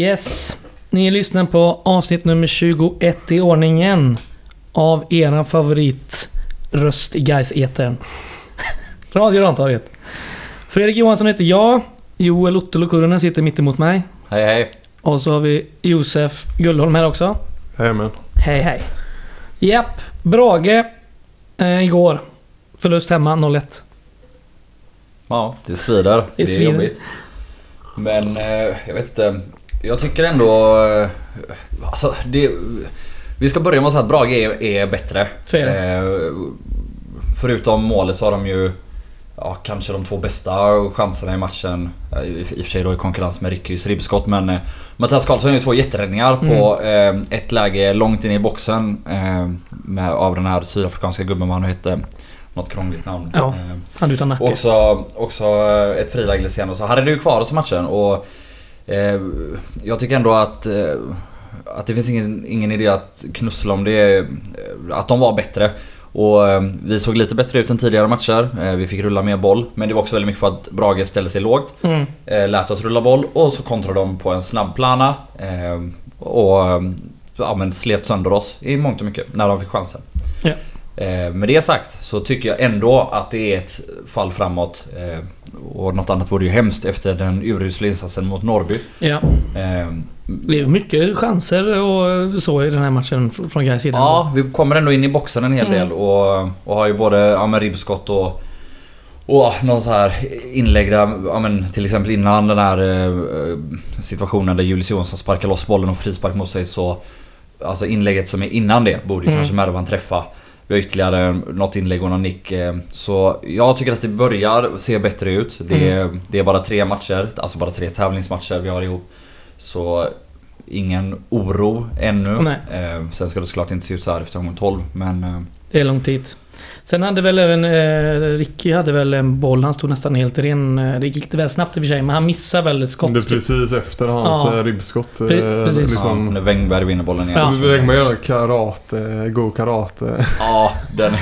Yes. Ni lyssnar på avsnitt nummer 21 i ordningen. Av eran favoritröst i gais etern Radio Rantorget. Fredrik Johansson heter jag. Joel Ottolo Kurunen sitter mitt emot mig. Hej hej. Och så har vi Josef Gullholm här också. Jajamän. Hej hej. Japp. Brage. Eh, igår. Förlust hemma 0-1. Ja, det svider. Det Det är, jobbigt. Men eh, jag vet inte. Jag tycker ändå... eh, Alltså det... Vi ska börja med att säga att Brage är, är bättre. Så är det. Eh, förutom målet så har de ju... Ja, kanske de två bästa chanserna i matchen. Eh, I, I och för sig då i konkurrens med Rickys ribbskott men... Eh, Mattias Karlsson gör ju två jätteräddningar på Mm. eh, ett läge långt in i boxen. Eh, med, av den här sydafrikanska gubben vad han hette. Något krångligt namn. Ja. Han utan nacke. Också, också ett friläge senare så hade ju kvar oss i matchen och jag tycker ändå att, eh, att det finns ingen, ingen idé att knussla om det. eh, Att de var bättre. Och eh, vi såg lite bättre ut än tidigare matcher. Eh, vi fick rulla mer boll. Men det var också väldigt mycket för att Brage ställde sig lågt. Mm. Eh, lät oss rulla boll och så kontrade de på en snabb plana. Eh, och eh, ja, men slet sönder oss i mångt och mycket när de fick chansen. Ja. Eh, med det sagt så tycker jag ändå att det är ett fall framåt. Eh, och något annat vore ju hemskt efter den urusla insatsen mot Norrby. Ja. Eh, Det är mycket chanser och så i den här matchen fr- från Gais sida. ja, vi kommer ändå in i boxen en hel Mm. del och, och har ju både ja, men ribbskott och och någon så här inlägg där, ja, men till exempel innan den här eh, situationen där Julius Johansson sparkar loss bollen och frispark mot sig så Alltså inlägget som är innan det borde Mm. kanske Mervan träffa. Vi har ytterligare något inlägg och någon nick. eh, Så jag tycker att det börjar se bättre ut. Det är, det är bara tre matcher, alltså bara tre tävlingsmatcher vi har ihop. Så ingen oro ännu. Nej. Eh, Sen ska det såklart inte se ut så här efter omgång 12 men... eh, Det är lång tid. Sen hade väl även eh, Ricky hade väl en boll. Han stod nästan helt ren. Eh, Det gick lite väl snabbt i och för sig men han missade väl ett skott. Det är precis efter hans Ja. ja. ribbskott. Pre- eh, precis. Ja, Liksom, när Wängberg vinner bollen igen. Ja. Vägman gör karate, god karate. Ja, den,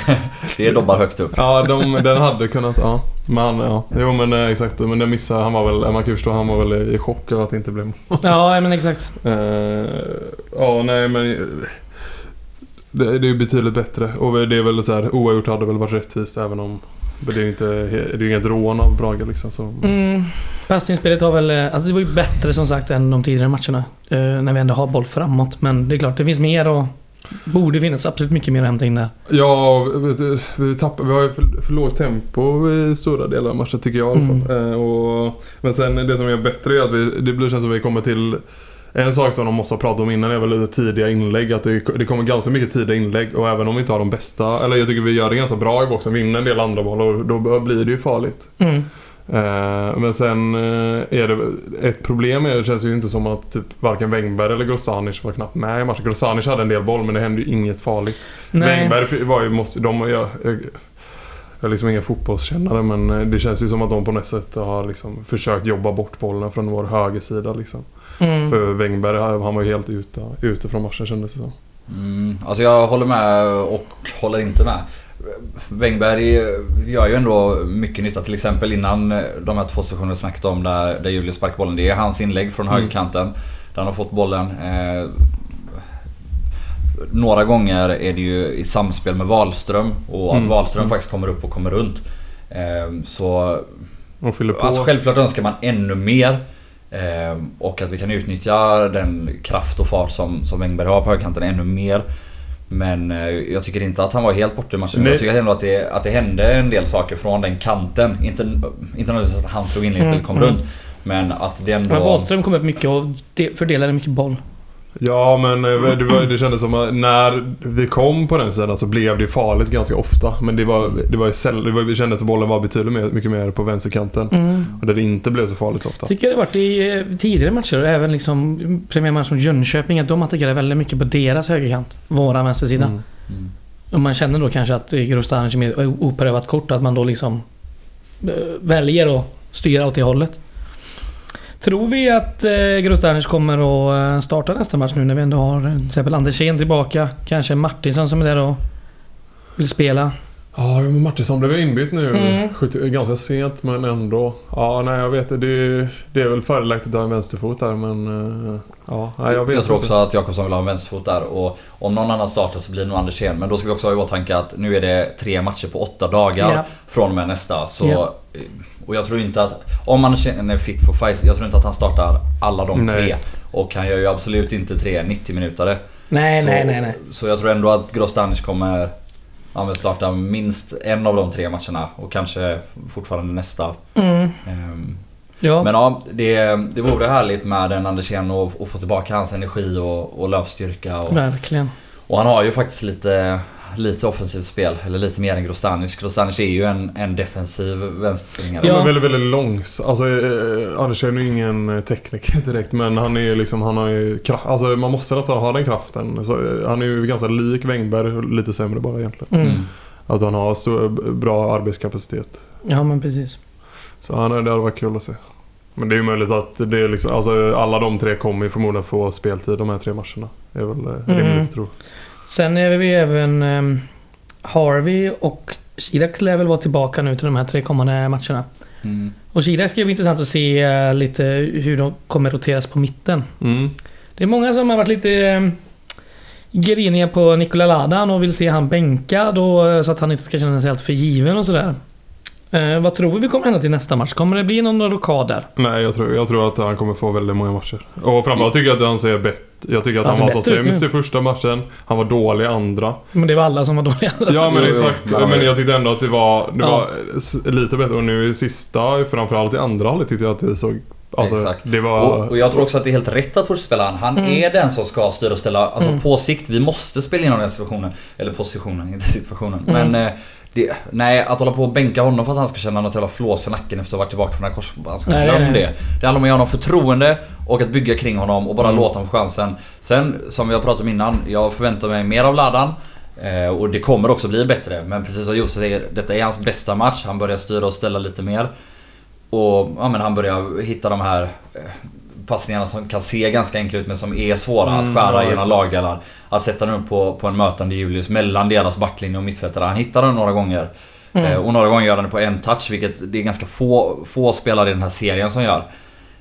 det dobbar högt upp. Ja, de, den hade kunnat, ja. Men ja, jo men eh, exakt. Men den missade, han var väl, man kan förstå, han var väl i chock över att det inte blev Ja men exakt. Eh, ja, nej men... Det, det är ju betydligt bättre. Och det är väl så här, oavgjort hade väl varit rättvist även om... Men det är ju inte, det är inget rån av Brage liksom. Så. Mm. Passningsspelet var väl... eh, Alltså det var ju bättre som sagt än de tidigare matcherna. eh, när vi ändå har boll framåt. Men det är klart det finns mer och... Borde finnas absolut mycket mer att hämta in där. Ja, du, vi, tappar, vi har ju för, för lågt tempo i stora delar av matchen tycker jag i alla fall. Mm. Eh, och, men sen det som är bättre är att vi, det blir känns som att vi kommer till en sak som de måste ha pratat om innan är väl lite tidiga inlägg. Att det, det kommer ganska mycket tidiga inlägg och även om vi inte har de bästa, eller jag tycker vi gör det ganska bra i boxen, vinner en del andra bollar och då blir det ju farligt. Mm. Eh, men sen eh, är det ett problem är det känns ju inte som att typ varken Wängberg eller Grosanic var knappt med i matchen. Grosanic hade en del boll men det hände ju inget farligt. Wängberg var ju, måste, de, jag, jag, jag är liksom ingen fotbollskännare men eh, det känns ju som att de på något sätt har liksom försökt jobba bort bollen från vår högersida liksom. Mm. För Wängberg han var ju helt ute, ute från matchen kändes det som. Mm, alltså jag håller med och håller inte med. Wängberg gör ju ändå mycket nytta. Till exempel innan de här två situationerna vi snackat om där, där Julius sparkar bollen. Det är hans inlägg från Mm. högerkanten. Där han har fått bollen. Eh, några gånger är det ju i samspel med Wahlström och att Mm. Wahlström Mm. faktiskt kommer upp och kommer runt. Eh, så Och fyller på. Alltså självklart önskar man ännu mer. Eh, och att vi kan utnyttja den kraft och fart som, som Wängberg har på högerkanten ännu mer. Men eh, jag tycker inte att han var helt borta i matchen. Nej. Jag tycker ändå att det, att det hände en del saker från den kanten. Inte, inte nödvändigtvis att han slog in Mm, eller kom mm. runt. Men att det ändå... Men Wahlström kom upp mycket och de- fördelade mycket boll. Ja men eh, det, var, det kändes som att när vi kom på den sidan så blev det farligt ganska ofta. Men det var, det var, säll- det var det kändes som bollen var betydligt mer, mycket mer på vänsterkanten. Mm. Och där det inte blev så farligt så ofta. Tycker jag det varit i eh, tidigare matcher, även liksom premiärmatch mot Jönköping, att de attackerade väldigt mycket på deras högerkant. Våran vänstersida. Mm. Mm. Och man känner då kanske att Grostanic är mer oprövat kort, att man då liksom eh, väljer att styra åt det hållet. Tror vi att eh, Grostanic kommer att eh, starta nästa match nu när vi ändå har eh, till exempel Andersén tillbaka? Kanske Martinsson som är där och vill spela? Ja, Martinsson blev inbytt nu. Mm. 70, ganska sent men ändå. Ja, nej jag vet det. Det, det är väl fördelaktigt att ha en vänsterfot där men... eh, Ja, nej, jag vet Jag tror inte. också att Jakobsson vill ha en vänsterfot där och om någon annan startar så blir det nog Andersén. Men då ska vi också ha i åtanke att nu är det tre matcher på åtta dagar Ja. från och med nästa. Så, Ja. Och jag tror inte att... Om Andersén är fit for fight, jag tror inte att han startar alla de Nej. tre. Och han gör ju absolut inte tre 90 minuter. Nej, så, nej, nej, nej. Så jag tror ändå att Grostanic kommer ja, men starta minst en av de tre matcherna och kanske fortfarande nästa. Mm. Ehm, Ja. men ja, det, det vore härligt med en Andersén och, och få tillbaka hans energi och, och löpstyrka. Och, Verkligen. och han har ju faktiskt lite, lite offensivt spel, eller lite mer än Grostanic. Grostanic är ju en, en defensiv vänsterspringare. Ja. Men väldigt, väldigt långs. Alltså eh, Anders är ju ingen eh, tekniker direkt men han är ju liksom, han har ju kraft. Alltså man måste nästan ha den kraften. Så, eh, han är ju ganska lik Wängberg, lite sämre bara egentligen. Mm. Mm. Att han har stor, bra arbetskapacitet. Ja, men precis. Så han, det hade varit kul att se. Men det är ju möjligt att det är liksom, alltså alla de tre kommer ju förmodligen få speltid de här tre matcherna. Det är väl eh, rimligt Mm. att tro. Sen är vi även ehm, Harvey och Chirac lär väl vara tillbaka nu till de här tre kommande matcherna. Mm. Och Chirac ska bli intressant att se eh, lite hur de kommer roteras på mitten. Mm. Det är många som har varit lite eh, griniga på Nikola Ladan och vill se han bänkad och, eh, så att han inte ska känna sig allt för given och sådär. Eh, vad tror vi kommer hända till nästa match? Kommer det bli någon rockad där? Nej, jag tror, jag tror att han kommer få väldigt många matcher. Och framförallt tycker jag att han ser bättre Jag tycker att Han han, var så sämst i första matchen. Han var dålig i andra. Men det var alla som var dåliga. Ja men Jo, jo, exakt. men Men jag tyckte ändå att det var, det Ja. var lite bättre. Och nu i sista, framförallt i andra halvlek tyckte jag att det såg... Alltså, Exakt. det var... Och, och jag tror också att det är helt rätt att fortsätta spela han. Han Mm. är den som ska styra och ställa. Alltså Mm. på sikt, vi måste spela inom den situationen. Eller positionen, inte situationen. Mm. Men eh, det, nej, att hålla på och bänka honom för att han ska känna något jävla flås i nacken efter att ha varit tillbaka från den här korsbandsskadan. Glöm det. Det handlar om att ge honom förtroende och att bygga kring honom och bara Mm. låta honom få chansen. Sen, som vi har pratat om innan, jag förväntar mig mer av Ladan. Eh, och det kommer också bli bättre. Men precis som Josef säger, detta är hans bästa match. Han börjar styra och ställa lite mer. Och ja, men han börjar hitta de här eh, passningarna som kan se ganska enkla ut men som är svåra Mm, att skära ja, genom lagdelar. Att sätta den upp på, på en mötande Julius mellan deras backlinje och mittfältare. Han hittar den några gånger. Eh, Mm. och några gånger gör han det på en touch vilket det är ganska få, få spelare i den här serien som gör.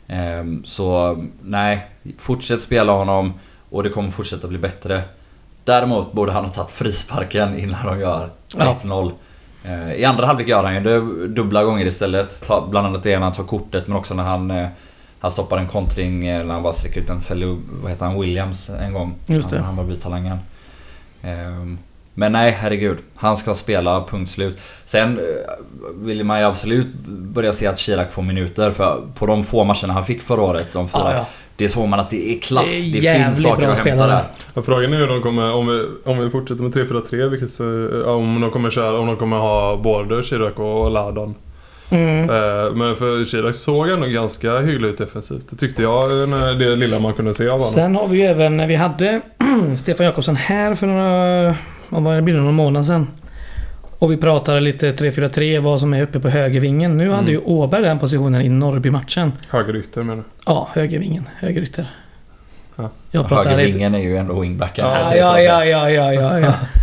Ehm, så nej, fortsätt spela honom och det kommer fortsätta bli bättre. Däremot borde han ha tagit frisparken innan de gör Ja. 1-0. Eh, I andra halvlek gör han ju det dubbla gånger istället. Ta, bland annat det när han tar kortet men också när han, eh, han stoppar en kontring eh, när han bara sträcker ut en fellow, vad heter han, Williams en gång. Just det. Han, var talangen. Ehm, men nej, herregud. Han ska spela, punkt slut. Sen eh, vill man ju absolut börja se att Chirac får minuter för på de få matcherna han fick förra året, de fyra. Ja, ja. Det såg man att det är klass. Det är Det, finns saker att hämta där. Ja, frågan är hur de kommer, om vi, om vi fortsätter med 3-4-3, vilket så, ja, om de kommer köra, om de kommer ha både Chirac och Ladan. Mm. Eh, men för Chirac såg ändå ganska hyggligt ut defensivt. Det tyckte jag, när det lilla man kunde se av honom. Sen har vi ju även, när vi hade Stefan Jakobsson här för några, vad var det, blir det någon månad sedan. Och vi pratade lite 3-4-3, vad som är uppe på högervingen. Nu hade Mm. ju Åberg den positionen i Norrby-matchen. Högerytter menar du? Ja, högervingen. Högerytter. Ja. Jag pratar lite... Högervingen är ju ändå wingbacken. Ja, ja, ja, ja, ja, ja.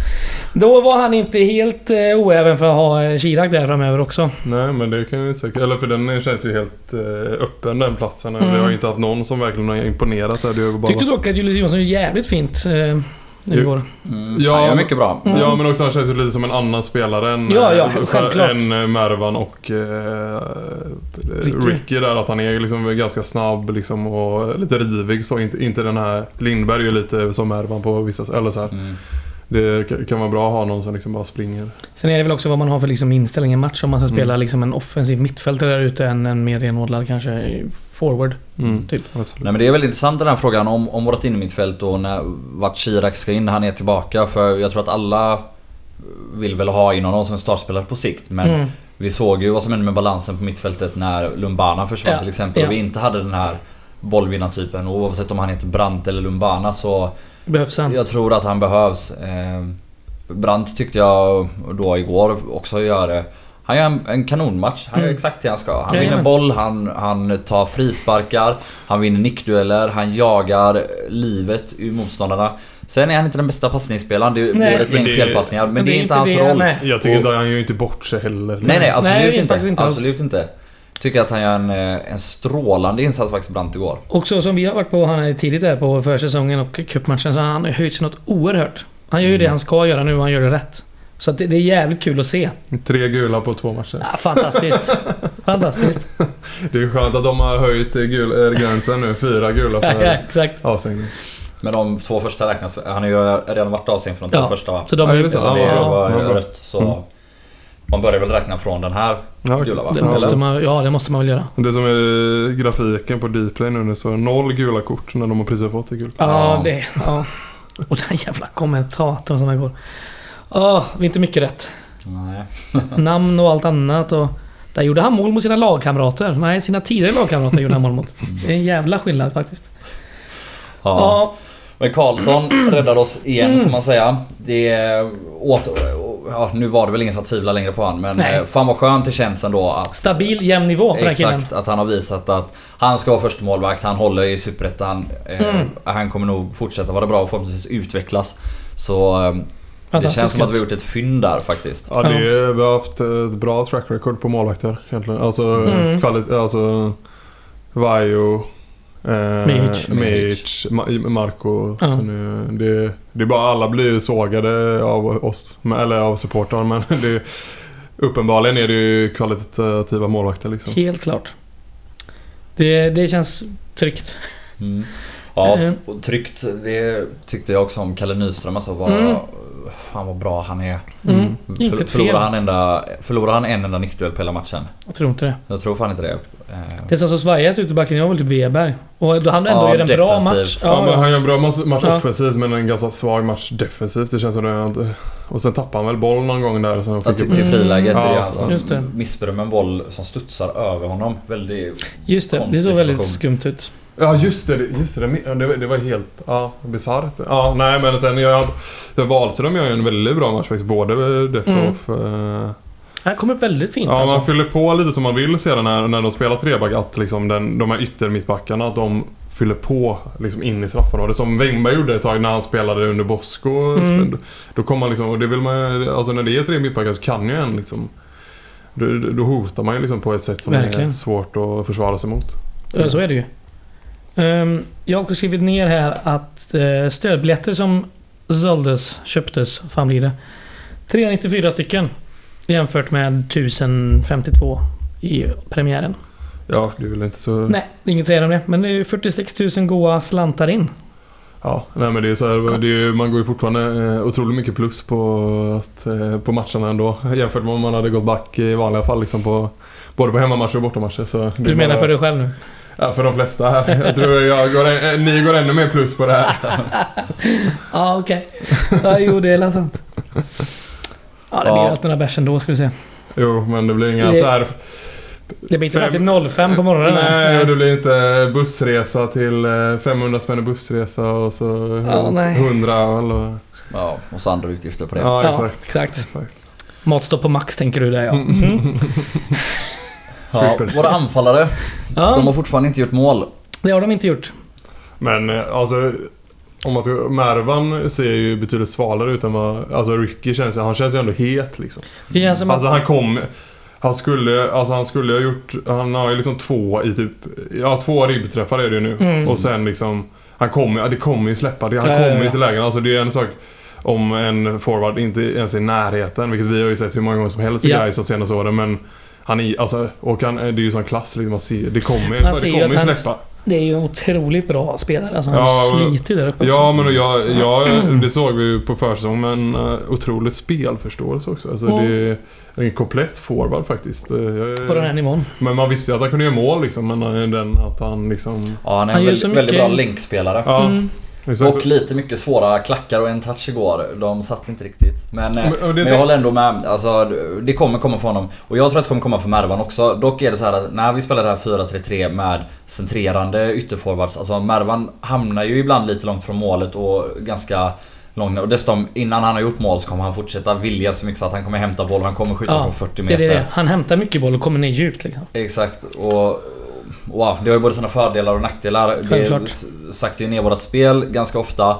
Då var han inte helt eh, oäven för att ha eh, Chirac där framöver också. Nej men det kan jag inte säga. Eller för den känns ju helt eh, öppen den platsen. Mm. Vi har ju inte haft någon som verkligen har imponerat där. Det är ju bara... Tyckte dock att Julius Jonsson är jävligt fint eh, nu igår. Mm, Ja, han gör mycket bra. Mm. Ja men också han känns ju lite som en annan spelare än, Ja, ja, eh, än eh, Mervan och eh, Ricky. Ricky. där. Att han är liksom ganska snabb liksom och lite rivig så. Inte, inte den här... Lindberg är ju lite som Mervan på vissa... Eller så här. Mm. Det kan- vara bra att ha någon som liksom bara springer. Sen är det väl också vad man har för liksom inställning i match. Om man ska Mm. spela liksom en offensiv mittfältare där ute än en mer renodlad kanske forward. Mm. Typ. Absolut. Nej men det är väldigt intressant den här frågan om, om vårt innermittfält och när, vart Chirac ska in när han är tillbaka. För jag tror att alla vill väl ha in honom som en startspelare på sikt. Men Mm. vi såg ju vad som hände med balansen på mittfältet när Lumbana försvann Ja, till exempel. ja. Och vi inte hade den här bollvinnartypen. Och oavsett om han heter Brandt eller Lumbana så Behövs han. jag tror att han behövs. Eh, Brandt tyckte jag då igår också gör det. Han gör en, en kanonmatch. Han gör Mm. exakt det han ska. Han Jajamän. vinner boll, han, han tar frisparkar, han vinner nickdueller, han jagar livet ur motståndarna. Sen är han inte den bästa passningsspelaren. Det, är ett Men gäng det- felpassningar. Men, det är inte hans det, roll. Nej. Jag tycker inte, han gör inte bort sig heller. Nej nej absolut Nej, inte. absolut inte. Tycker att han gör en, eh, en strålande insats faktiskt Brandt igår. Och så som vi har varit på, han är tidigt där på försäsongen och cupmatchen, så har han höjt sig något oerhört. Han gör ju det han ska göra nu och han gör det rätt. Så det, det är jävligt kul att se. Tre gula på två matcher. Ja, fantastiskt. fantastiskt. Det är skönt att de har höjt eh, gul, äh, gränsen nu. Fyra gula Ja, ja, för exakt. avstängning. Men de två första räknas... Han har ju redan varit avstängd från de Ja. första va? Så de Ja, är är ju... det så? Det Ja, var ja, rött så... Mm. Man börjar väl räkna från den här Ja, gula va? Det måste man, ja, det måste man väl göra. Det som är grafiken på Dplay nu det så noll gula kort när de har precis fått det gult. Ja, Ja. det... Ja. Och den jävla kommentatorn som går. Ja, vi är inte mycket rätt. Nej. Namn och allt annat och... Där gjorde han mål mot sina lagkamrater. Nej, sina tidigare lagkamrater gjorde han mål mot. Det är en jävla skillnad faktiskt. Ja. Ja, Men Karlsson räddar oss igen får man säga. Det är åt, ja, Nu var det väl ingen som tvivlar längre på han men Nej. eh, fan vad skönt det känns ändå att stabil, jämn nivå på den här killen. Exakt, att han har visat att han ska vara första målvakt, han håller i Superettan. Eh, Mm. Han kommer nog fortsätta vara bra och förhoppningsvis utvecklas. Så eh, det känns som att vi har gjort ett fynd där faktiskt. Ja, det är, vi har haft ett bra track record på målvakter egentligen. Alltså, Mm. kvalit, alltså Vajo, eh. Mihic, Ma- Marco. Ja. Så nu, det, det är bara alla blir sågade av oss, eller av supportrar men det, uppenbarligen är det ju kvalitativa målvakter liksom. Helt klart. Det, det känns tryggt. Mm. Ja, Eh. och tryggt. Det tyckte jag också om Kalle Nyström alltså. Vad, Mm. Fan vad bra han är. Mm. Mm. Inte ett förlorar, fel. han enda, förlorar han en enda nickduell på hela matchen? Jag tror inte det. Jag tror fan inte det. Eh, Det som så svajigt ut i backlinjen var väl typ Weberg. Och då han ändå Ja, gör en bra defensivt. match. Ja, men han gör en bra match, Ja. offensivt men en ganska svag match defensivt. Det känns som det. Inte. Och sen tappar han väl boll någon gång där. Han Ja, till, till friläget Mm. Ja, han som just det. missberömmer en boll som studsar över honom. Väldigt... Just det, det såg väldigt skumt ut. Ja just det, just det, det, var- det var helt ja, bisarrt. Ja, nej men sen jag, jag Wahlström gör ju en väldigt bra match faktiskt. Både def och Mm. off. eh. Han kommer väldigt fint Ja, alltså. man fyller på lite som man vill sedan när, när de spelar treback att liksom den, de här yttermittbackarna att de fyller på liksom in i straffområdet. Som Wengberg gjorde ett tag när han spelade under Bosko. Mm. Då- Då kom man liksom, och det vill man alltså när det är tre mittbackar så kan ju en liksom då, då hotar man ju liksom på ett sätt som Verkligen. är svårt att försvara sig mot. Ja, så är det ju. Ehm, jag har också skrivit ner här att eh, stödbiljetter som såldes, köptes, fan blir det? 394 stycken. Jämfört med 1052 i premiären. Ja, det är väl inte så... Nej, inget säga om det. Men det är ju 46 000 goa slantar in. Ja, nej men det är så här, det är, man går ju fortfarande eh, otroligt mycket plus på, eh, på matcherna ändå. Jämfört med om man hade gått back i vanliga fall liksom på både på hemmamatcher och bortamatcher. Så Du menar bara- för dig själv nu? Ja, för de flesta här. Jag tror jag går, en- ni går ännu mer plus på det här. Ja, okej. Ja, jo, det är väl sant. Ja, det blir Ja. alltid några bärs ändå, ska vi se. Jo, men det blir inga Det- så här... Det blir inte Fem- alltid 05 på morgonen. Nej, det blir inte bussresa till eh, 500 spänn i bussresa och så Ja, nej. 100 öl och... Ja, och så andra utgifter på det. Ja, Ja, exakt. exakt. exakt. Matstopp på max, tänker du där ja. Mm. Ja, våra anfallare, de har Ja, fortfarande inte gjort mål. det har de inte gjort. Men eh, alltså... Om man ska, Mervan ser ju betydligt svalare ut än vad... Alltså Ricky känns han känns ju ändå het liksom. Det känns som att... Alltså han kom... Han skulle, alltså han skulle ha gjort... Han har ju liksom två i typ... Ja, två ribbträffar är det ju nu. Mm. Och sen liksom... Han kommer ja, det kommer ju släppa. Det, han Ja, ja, kommer ju ja. till lägen. Alltså det är en sak om en forward inte ens är i närheten. Vilket vi har ju sett hur många gånger som helst i Ja. Gais de senaste åren. Men han är alltså... Och han, det är ju sån klass liksom. Man ser, det kommer, Man det ser ju kommer att ju han- släppa. Det är ju en otroligt bra spelare. Alltså, han Ja, sliter ju där uppe Ja, också. men och jag, jag, det såg vi ju på försäsong men uh, otroligt spelförståelse också. Alltså Ja. det är en komplett forward faktiskt. Eh, jag- På den här nivån. Men man visste ju att han kunde göra mål liksom. Men eh, den att han liksom... Ja, han är Han en gör väldigt, så väldigt bra länkspelare. Ja, Mm. Exakt. Och lite mycket svåra klackar och en touch igår. De satt inte riktigt. Men, eh, Men- det men jag håller ändå med. Alltså, det kommer komma för honom. Och jag tror att det kommer komma för Mervan också. Dock är det så här att när vi spelar det här 4-3-3 med centrerande ytterforwards. Alltså Mervan hamnar ju ibland lite långt från målet och ganska långt Och dessutom innan han har gjort mål så kommer han fortsätta vilja så mycket så att han kommer hämta boll. Han kommer skjuta Ja, från 40 Det meter. är det. Han hämtar mycket boll och kommer ner djupt liksom. Exakt. Och wow, det har ju både sina fördelar och nackdelar. Det Självklart. s- saktar ju ner vårat spel ganska ofta.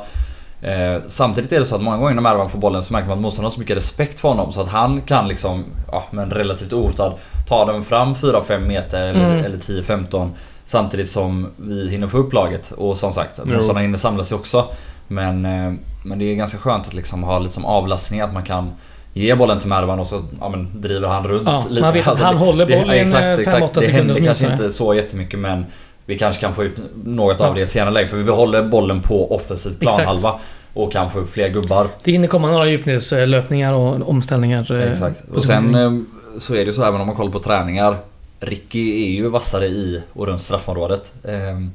Eh, samtidigt är det så att många gånger när Mervan får bollen så märker man att motståndaren har så mycket respekt för honom så att han kan liksom, ja men relativt ohotad, ta den fram 4-5 meter eller, Mm. eller 10-15 Samtidigt som vi hinner få upp laget och som sagt, Jo. motståndarna hinner samla sig också. Men, eh, men det är ganska skönt att liksom ha lite som avlastning att man kan ge bollen till Mervan och så ja, men driver han runt Ja, lite. vet Alltså, han det- håller det- bollen i en, exakt, eh, exakt. Det händer kanske inte så jättemycket men vi kanske kan få ut något Ja. av det i senare läge för vi behåller bollen på offensiv Exakt. planhalva och kan få upp fler gubbar. Det hinner komma några djupledslöpningar och omställningar. eh, Exakt. Och sen eh, så är det ju så även om man kollar på träningar. Ricky är ju vassare i och runt straffområdet. Ehm,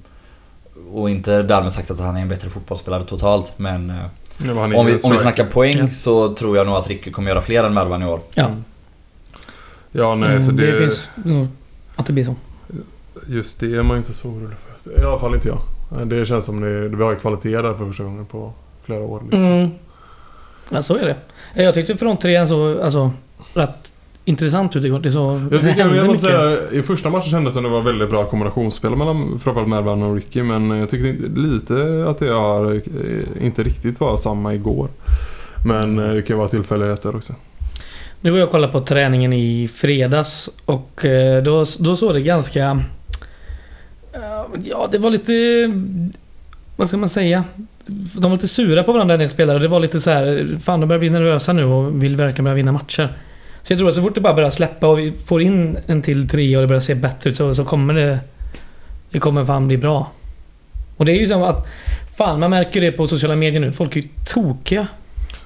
Och inte därmed sagt att han är en bättre fotbollsspelare totalt men om vi, om vi snackar poäng Ja. så tror jag nog att Ricky kommer göra fler än Mervan i år. Ja, Mm. Ja, nej, mm, så det, det finns nog att det blir så. Just det är man inte så orolig för. I alla fall inte jag. Det känns som det, vi har kvalitet där för första gången på flera år. Liksom. Mm. Ja, så är det. Jag tyckte fronttrean så, alltså, rätt intressant ut igår. Det så, Jag tycker, hände jag måste säga, I första matchen kändes det som det var väldigt bra kombinationsspel mellan framförallt Mervan och Ricky. Men jag tyckte lite att det har, eh, inte riktigt var samma igår. Men eh, det kan ju vara tillfälligheter också. Nu var jag och kollade på träningen i fredags och eh, då, då såg det ganska... Ja, det var lite... Vad ska man säga? De var lite sura på varandra en del spelare. Det var lite så här, Fan, de börjar bli nervösa nu och vill verkligen börja vinna matcher. Så jag tror att så fort det bara börjar släppa och vi får in en till tre och det börjar se bättre ut så, så kommer det... Det kommer fan bli bra. Och det är ju som att... Fan, man märker det på sociala medier nu. Folk är ju tokiga.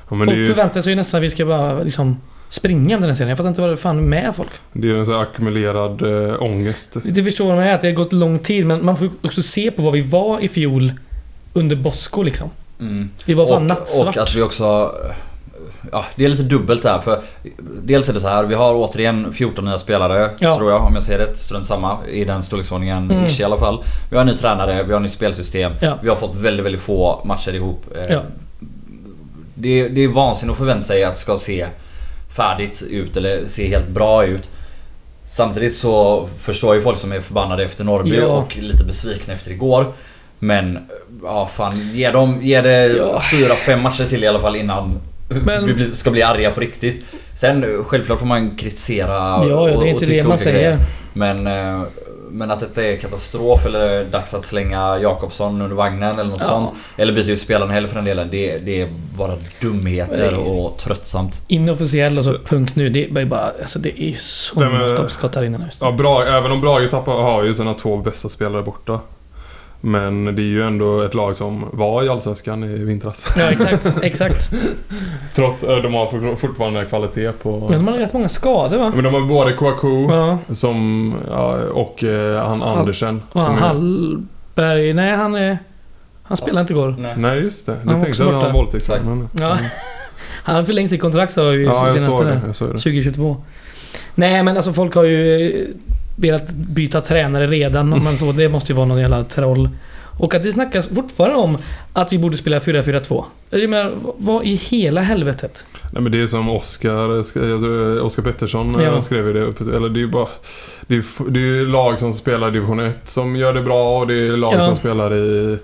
Ja, folk ju, förväntar sig ju nästan att vi ska bara liksom springa med den här serien. Jag fattar inte vad det fan är med folk. det är en sån här ackumulerad äh, ångest. Det förstår man att det har gått lång tid men man får också se på vad vi var i fjol under Bosko liksom. Mm. Vi var fan och, nattsvart. och att vi också... Ja, det är lite dubbelt där för Dels är det så här, vi har återigen 14 nya spelare Ja. tror jag om jag säger rätt. Strunt samma i den storleksordningen Mm. i alla fall. Vi har en ny tränare, vi har ett nytt spelsystem. Ja. Vi har fått väldigt, väldigt få matcher ihop. Eh, Ja. Det, det är vansinnigt att förvänta sig att det ska se färdigt ut eller se helt bra ut. Samtidigt så förstår ju folk som är förbannade efter Norrby Ja. och lite besvikna efter igår. Men ja fan, ge, dem, ge det Ja. fyra, fem matcher till i alla fall innan Men- vi ska bli arga på riktigt. Sen självklart får man kritisera Ja, ja, det är och, inte och det tycka man olika säger. grejer. Men, eh, men att detta är katastrof eller är dags att slänga Jakobsson under vagnen eller något Ja. sånt. Eller byta ut spelarna heller för den delen. Det, det är bara dumheter Nej. och tröttsamt. Inofficiell och så punkt nu. Det är bara... Alltså det är ju men- stoppskott här inne nu. Ja, bra, även om Brage tappar, har ju sina två bästa spelare borta. Men det är ju ändå ett lag som var i Allsvenskan i vintras. Ja, exakt. Exakt. Trots att de har for- fortfarande kvalitet på... Men de har rätt många skador va? Men de har både Kouakou Ja. som, ja, och eh, han Andersen. Och han som är- Hallberg... Nej, han är... Han spelade inte igår. Nej. Nej just det, det Han tänkte jag att han borta. våldtäktsman. Ja. Han har förlängt sitt kontrakt sa vi ju Ja, jag senaste såg där. det. Jag såg det. 2022. Nej men alltså folk har ju velat byta tränare redan. Men så, det måste ju vara någon jävla troll. Och att det snackas fortfarande om att vi borde spela 4-4-2. Jag menar, vad i hela helvetet? Nej men det är som Oskar, jag tror, Oskar Pettersson eh, Ja. skrev ju det. Eller det är ju bara... Det är, det är lag som spelar i division 1 som gör det bra och det är lag Ja. som spelar i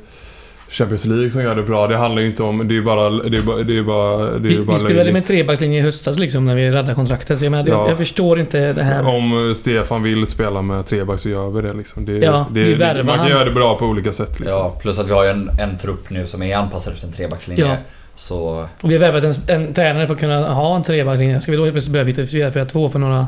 Champions League som gör det bra. Det handlar ju inte om... Det är bara... Det är bara... Det är bara, det är Vi, bara vi spelade med trebackslinje i höstas liksom när vi räddade kontraktet. Så jag, menar, jag, Ja. jag förstår inte det här. Om Stefan vill spela med treback så gör vi det liksom. Det, Ja, det, vi värvar man kan han. göra det bra på olika sätt liksom. Ja, plus att vi har ju en, en trupp nu som är anpassad efter en trebackslinje. Ja. Så Och vi har värvat en, en tränare för att kunna ha en trebackslinje. Ska vi då helt plötsligt börja byta 4-4-2 för några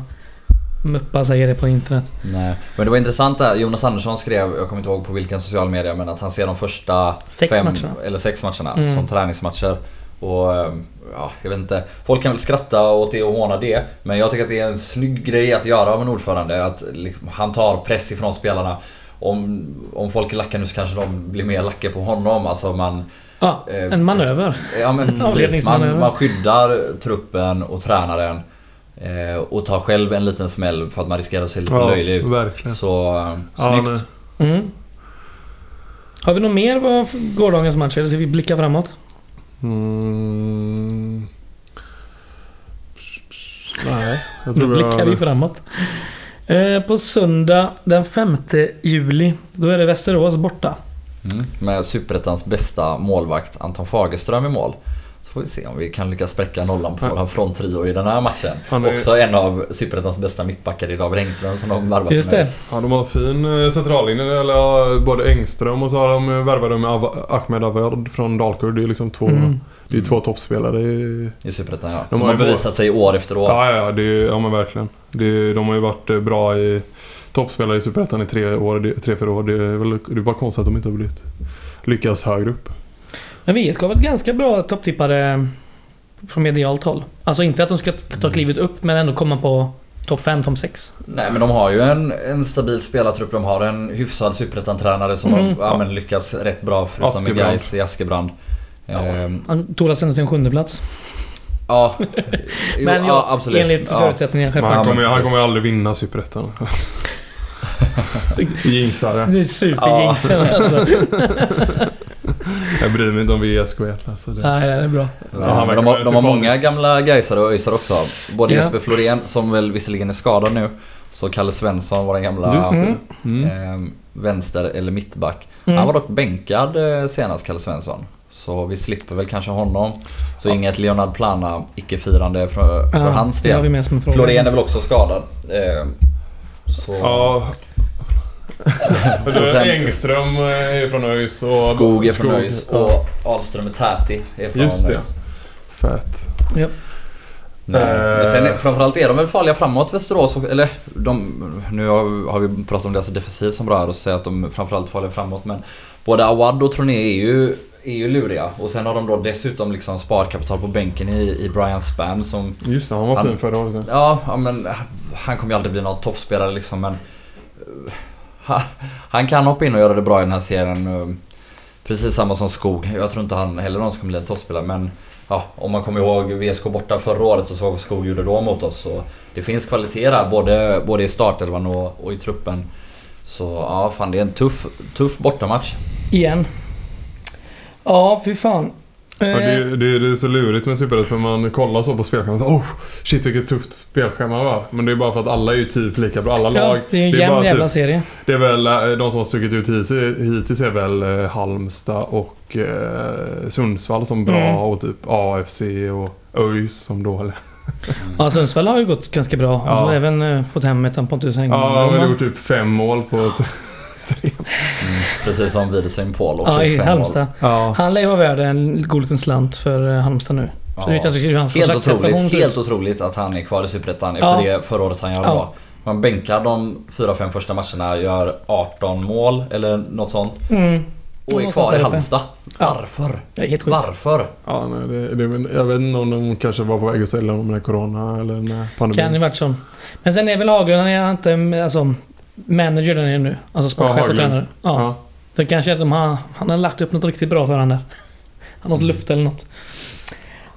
muppar säger det på internet? nej. Men det var intressant där. Jonas Andersson skrev, jag kommer inte ihåg på vilken social media, men att han ser de första Sex fem, matcherna. eller sex matcherna Mm. som träningsmatcher. Och ehm, ja, jag vet inte. Folk kan väl skratta åt det och håna det. Men jag tycker att det är en snygg grej att göra av en ordförande. Att liksom, han tar press ifrån spelarna. Om, om folk är lacka nu så kanske de blir mer lacka på honom. Alltså man... Ja, Eh, en manöver. Ja men precis. Man, man skyddar truppen och tränaren. Eh, och tar själv en liten smäll för att man riskerar att se lite Ja, löjlig ut. verkligen. Så eh, Ja, snyggt. Mm. Har vi något mer på gårdagens match eller ska vi blicka framåt? Mm. Nej, jag Då tror blickar vi framåt. Eh, på söndag den 5 juli, då är det Västerås borta. Mm. Med Superettans bästa målvakt Anton Fagerström i mål. Får vi se om vi kan lyckas spräcka nollan på Ja. våran fronttrio i den här matchen. Han är- Också en av Superettans bästa mittbackar i David Engström som de värvat Just det. Ja, de har fin eh, centrallinje. Eller både Engström och så har de eh, värvat med Ahmed Avard från Dalkurd. Det är liksom två, Mm. det är två toppspelare. i- I Superettan ja. De Som har bevisat sig år efter år. Ja, ja, ja, det, är- ja men verkligen. Det, de har ju varit eh, bra i toppspelare i Superettan i tre, år, tre fyra år. Det är, väl, det är bara konstigt att de inte har blivit lyckas högre upp. Men VSK har varit ganska bra topptippare från medialt håll. Alltså inte att de ska ta Mm. klivet upp, men ändå komma på topp 5, topp 6. Nej men de har ju en, en stabil spelartrupp. De har en hyfsad Superettan-tränare som Mm. har ja, men lyckats rätt bra förutom med. Gais i Askebrand. Ja. Ehm, Han tog till en sjunde plats. ja, jo, Men ja, ja, absolut. enligt ja. förutsättningarna Men han, självklart. kommer, han kommer aldrig vinna Superettan. Jinxare. Det är superjinxen alltså. Jag bryr mig inte om VSK alltså det. Nej, det är bra. Ja, de, har, de har många gamla Gaisare och ÖISare också. Både Ja. Jesper Florén, som väl visserligen är skadad nu. Så Kalle Svensson, vår gamla Just det. Mm. Eh, vänster eller mittback. Mm. Han var dock bänkad eh, senast, Kalle Svensson. Så vi slipper väl kanske honom. Så inget Leonard Plana icke-firande för, för Ja, hans vi del. Florén är väl också skadad. Eh, så... Ja. Sen- Engström eh, är från ÖIS och... Skog är från ÖIS och Ahlström och Täti är från Just det. ÖIS. Fett. Ja. Nej. Eh. Men sen är- framförallt är de väl farliga framåt Västerås. och- Eller de, nu har, vi pratat om deras defensiv som bra här och säger att de är framförallt farliga framåt. Men både Awad och Troné är ju, är ju luriga. Och sen har de då dessutom liksom sparkapital på bänken i, i Brian Spann som... Just det, han var Han- fin förra året. Ja, ja men han kommer ju aldrig bli någon toppspelare liksom men... Han, kan hoppa in och göra det bra i den här serien. Um, precis samma som Skog. Jag tror inte han heller någonsin kommer bli en toppspelare men... Ja, om man kommer ihåg VSK borta förra året och så vad Skog gjorde då mot oss. Så det finns kvalitet där både, både i startelvan och, och i truppen. Så ja, fan det är en tuff, tuff bortamatch. Igen. Ja, fy fan. Ja, Eh, det, det, det är så lurigt med Superettan för man kollar så på spelschemat oh shit vilket tufft spelschema det var. Men det är bara för att alla är ju typ lika bra. Alla ja, lag. det är en det är jämn bara jävla typ- serie. Det är väl eh, de som har stuckit ut hittills, är väl eh, Halmstad och eh, Sundsvall som bra Mm. och typ AFC och ÖIS som dåliga. Ja, Sundsvall har ju gått ganska bra. Ja. Och så även eh, fått hem ett Pontus Engblom. Ja, de har gjort typ fem mål på... Ett, Mm, precis som Widersen Paul också Ja, i Halmstad. ja. Han lär ju vara värd en god liten slant för eh, Halmstad nu. Så Ja. jag vet inte hur Helt otroligt, helt otroligt att han är kvar i Superettan efter Ja. det förra året han gör Ja. bra. Man bänkar de 4-5 första matcherna, gör 18 mål eller något sånt. Mm. Och är kvar i. Halmstad. Ja. Varför? Sjukt. Varför? ja nej, det, det, men jag vet inte om de kanske var på väg att sälja honom med Corona eller med pandemin. Kan ju varit så. Men sen är väl Haglund, han är inte alltså, manager där nere nu. Alltså sportchef och tränare. Ja. Ja. Det kanske är att de har, han har lagt upp något riktigt bra för han där. Han har något Mm. luft eller något.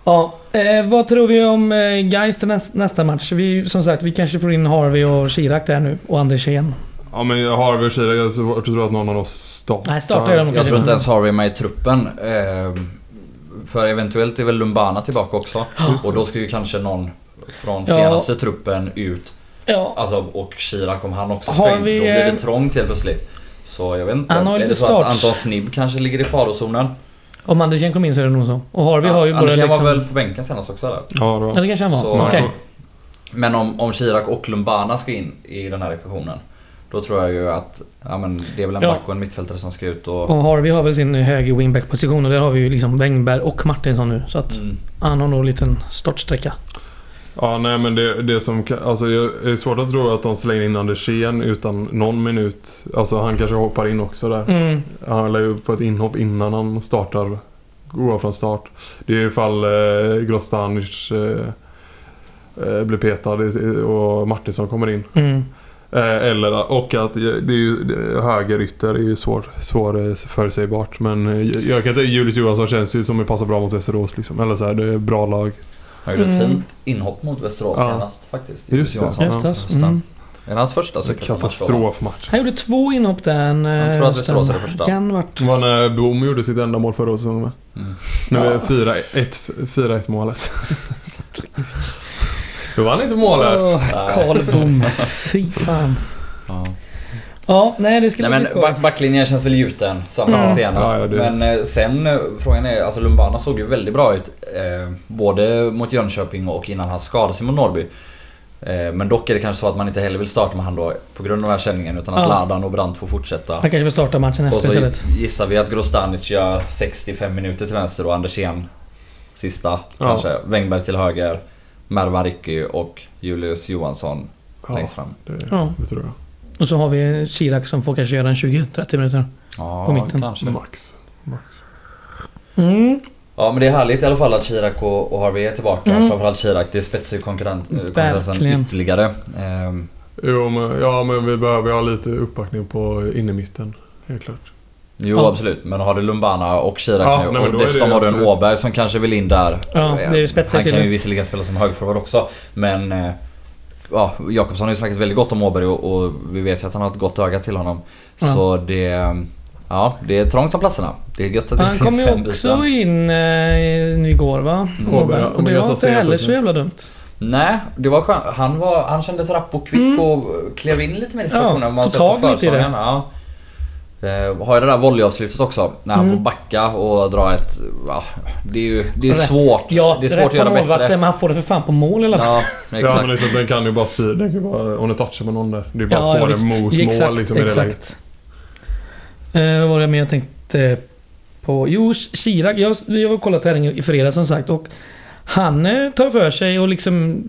Ja, eh, vad tror vi om eh, Gais till nästa, nästa match? Vi, som sagt, vi kanske får in Harvey och Chirac där nu. Och Anders igen. Ja men Harvey och Chirac, jag tror- jag tror att någon av oss startar. Nej, startar de Jag tror inte ens Harvey är med i truppen. Eh, För eventuellt är väl Lumbana tillbaka också. Och då ska ju kanske någon från Ja. senaste truppen ut. Ja, Alltså, och Chirac om han också Har ska in. Då vi, blir det eh, trångt helt plötsligt. Så jag vet inte. Han har är det så att. Anton Snibb kanske ligger i farozonen? om Andersen kom in så är det nog så. Och Harvey har ju både Andersen liksom... var väl på bänken senast också eller? Ja, det Ja, var. det kanske han var. Så- Okej. Men om, om Chirac och Lumbana ska in i den här ekvationen. Då tror jag ju att ja, men det är väl en Ja. back och en mittfältare som ska ut och... Och Harvey har väl sin höger wingback-position och där har vi ju liksom Wängberg och Martinsson nu. Så att Mm. han har nog en liten startsträcka. Ja, nej men det, det som Alltså jag är svårt att tro att de slänger in Andersén utan någon minut. Alltså han kanske hoppar in också där. Mm. Han lär ju få ett inhopp innan han startar. Går från start. Det är ifall eh, Grostanic eh, eh, blir petad och Martinsson kommer in. Mm. Eh, eller, och att det är ju, högerytter är ju svår, svår förutsägbart. Men eh, jag kan inte, Julius Johansson känns ju som att passar bra mot Västerås liksom. Eller så här, det är bra lag. Han gjorde ett Mm. fint inhopp mot Västerås Ja. senast faktiskt. Just det. Johansson. Just det. Mm. Är det hans första då? Katastrofmatch. Han gjorde två inhopp den Jag tror att Västerås är det första. Kan. Det var när Boom gjorde sitt enda mål förra säsongen med. Mm. Nu är Ja. 4-1 4-1 målet. Då var han inte mållös. Karl Bom. Fy fan. Ja. Ja, nej det skulle Nej bli men skoj. back, backlinjen känns väl gjuten, samma Ja. som senast. Ja, ja, Men eh, sen eh, frågan är, alltså Lumbana såg ju väldigt bra ut. Eh, både mot Jönköping och innan han skadade sig mot Norrby. Eh, men dock är det kanske så att man inte heller vill starta med han då på grund av den här känningen utan att Ja. Ladan och Brandt får fortsätta. Han kanske får starta matchen Och efter så istället. gissar vi att Grostanic gör 65 minuter till vänster och Andersén sista kanske. Wängberg till höger. Mervan Ricky och Julius Johansson Ja, längst fram. det, Ja. det tror jag. Och så har vi Chirac som får kanske göra en 20-30 minuter. Ja, På mitten. kanske. Max. Max. Mm. Ja men det är härligt i alla fall att Chirac och, och Harvey är tillbaka. Mm. Framförallt Chirac. Det spetsar ju konkurrent, eh, konkurrensen ytterligare. Ehm, Jo, men, ja, men vi behöver ha lite uppbackning på innermitten. Helt klart. jo Ja. absolut. Men har du Lumbana och Chirac Ja, nu nej, och dessutom har du en. Åberg som kanske vill in där. Ja, Eh, det är spetsar Han kan ju visserligen spela som högerforward också. Men eh, ja, Jakobsson har ju snackat väldigt gott om Åberg och, och vi vet ju att han har ett gott öga till honom. Ja. Så det... Ja, det är trångt om platserna. Det är gött att det Han finns kom ju fem också byten. in eh, igår va? Mm. Åberg. Och det var inte heller så jävla dumt. Nej, det var skönt. Han, var, han kändes rapp och kvick Mm. och klev in lite mer i situationen Ja, man tog tag lite i det. Ja. Eh, har ju det där volleyavslutet också. När han Mm. får backa och dra ett... Ja, det är ju det är svårt. Ja, det är svårt rätt att göra målvakten bättre. men han får det för fan på mål fall. Ja, Ja, exakt. men liksom, den kan ju bara styra. Den kan bara, om den touchar på någon där. Det är bara Ja, att ja, få det mot exakt, mål liksom, i det läget. exakt. Eh, vad var det mer jag tänkte på? Jo, Chirac. Jag, vi har kollat träningen i fredags som sagt och han eh, tar för sig och liksom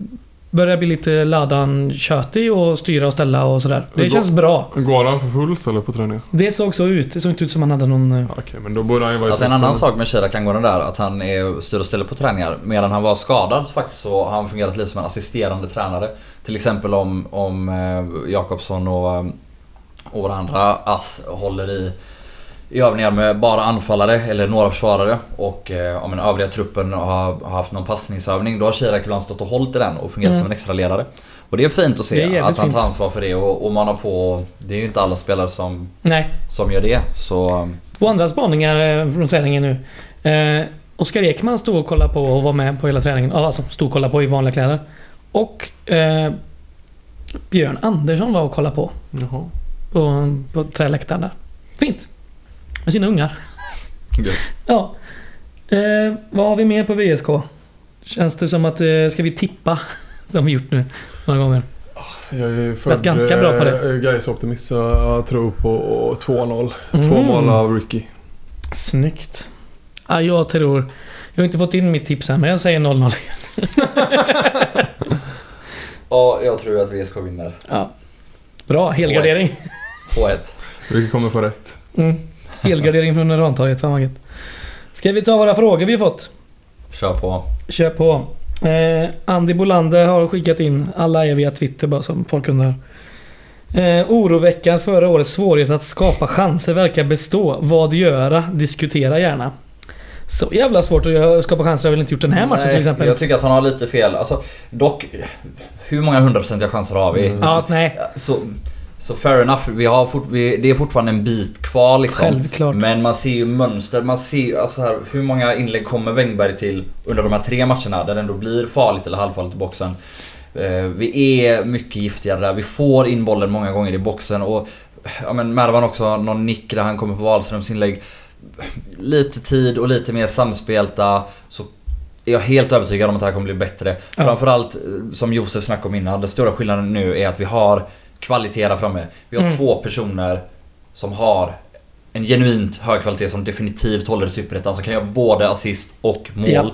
börjar bli lite ladan tjötig och styra och ställa och sådär. Det Hur känns går- bra. Går han för fullt eller på träningen? Det såg så ut. Det såg inte ut som han hade någon... eh, Okej, men då borde han ju vara i Alltså en annan sak med Chirac angående där, att han är styr och ställer på träningar. Medan han var skadad faktiskt så har han fungerat lite som en assisterande tränare. Till exempel om, om eh, Jakobsson och, eh, och våra andra ass håller i, i övningar med bara anfallare eller några försvarare. Och eh, om den övriga truppen har, har haft någon passningsövning, då har Chirac ibland stått och hållit i den och fungerat Mm. som en extra ledare. Och det är fint att se att han tar ansvar för det och, och man har på... Det är ju inte alla spelare som, Nej. som gör det. Så... Två andra spaningar eh, från träningen nu. Eh, Oskar Ekman stod och kollade på och var med på hela träningen. Alltså stod och kollade på i vanliga kläder. Och eh, Björn Andersson var och kollade på. Jaha. På, på träläktaren där. Fint. Med sina ungar. Gött. Ja. Eh, vad har vi mer på VSK? Känns det som att... Eh, ska vi tippa? Som vi gjort nu några gånger. Jag är född ganska bra på det. eh, Gais optimist så jag tror på 2-0. Två Mm. mål av Ricky. Snyggt. Ja, jag tror... Jag har inte fått in mitt tips här, men jag säger 0-0. Ja, jag tror att VSK vinner. Ja. Bra, helgardering. 2-1. Ricky kommer få rätt. Mm. Helgardering från Rantorget, fan vad gött. Ska vi ta våra frågor vi har fått? Kör på. Kör på. Eh, Andy Bolander har skickat in, alla är via Twitter bara som folk undrar. Eh, oroväckande förra årets svårighet att skapa chanser verkar bestå. Vad göra? Diskutera gärna. Så jävla svårt att skapa chanser har jag väl inte gjort den här matchen Nej, till exempel. Jag tycker att han har lite fel. Alltså, dock, hur många hundraprocentiga chanser har vi? Mm. Ja, nej. Så, så fair enough. Vi har fort, vi, det är fortfarande en bit kvar liksom. Självklart. Men man ser ju mönster. Man ser ju alltså här, hur många inlägg kommer Wängberg till under de här tre matcherna där det ändå blir farligt eller halvfarligt i boxen. Eh, Vi är mycket giftigare där. Vi får in bollen många gånger i boxen och ja men Mervan också någon nick där han kommer på Wahlströms inlägg. Lite tid och lite mer samspelta så är jag helt övertygad om att det här kommer bli bättre. Ja. Framförallt eh, som Josef snackade om innan. Den stora skillnaden nu är att vi har kvalitet där framme. Vi har Mm. två personer som har en genuint hög kvalitet som definitivt håller Superettan. Som kan göra både assist och mål. Ja.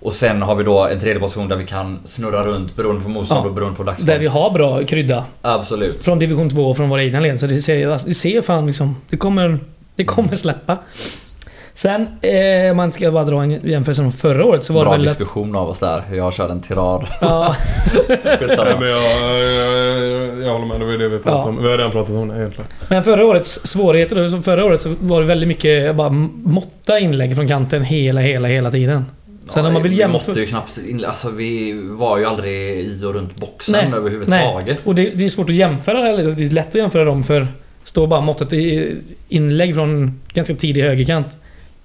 Och sen har vi då en tredje position där vi kan snurra runt beroende på motstånd Ja. och beroende på dagsform. Där vi har bra krydda. Absolut. Från division 2 och från våra egna led. Så det ser, det ser fan liksom... Det kommer, det kommer släppa. Sen, eh, om man ska bara dra en jämförelse från förra året så var Bra det väl att... diskussion av oss där. Jag körde en tirad. Ja, Nej, men jag, jag, jag håller med, det var det vi pratade Ja. om. Vi har redan pratat om det klart. men förra årets svårigheter, som förra året så var det väldigt mycket bara måtta inlägg från kanten hela, hela, hela tiden. Sen om man vill vi jämföra... måste ju knappt alltså vi var ju aldrig i och runt boxen Nej, överhuvudtaget. Och det, det är svårt att jämföra, eller det är lätt att jämföra dem för står bara måttet i inlägg från ganska tidig högerkant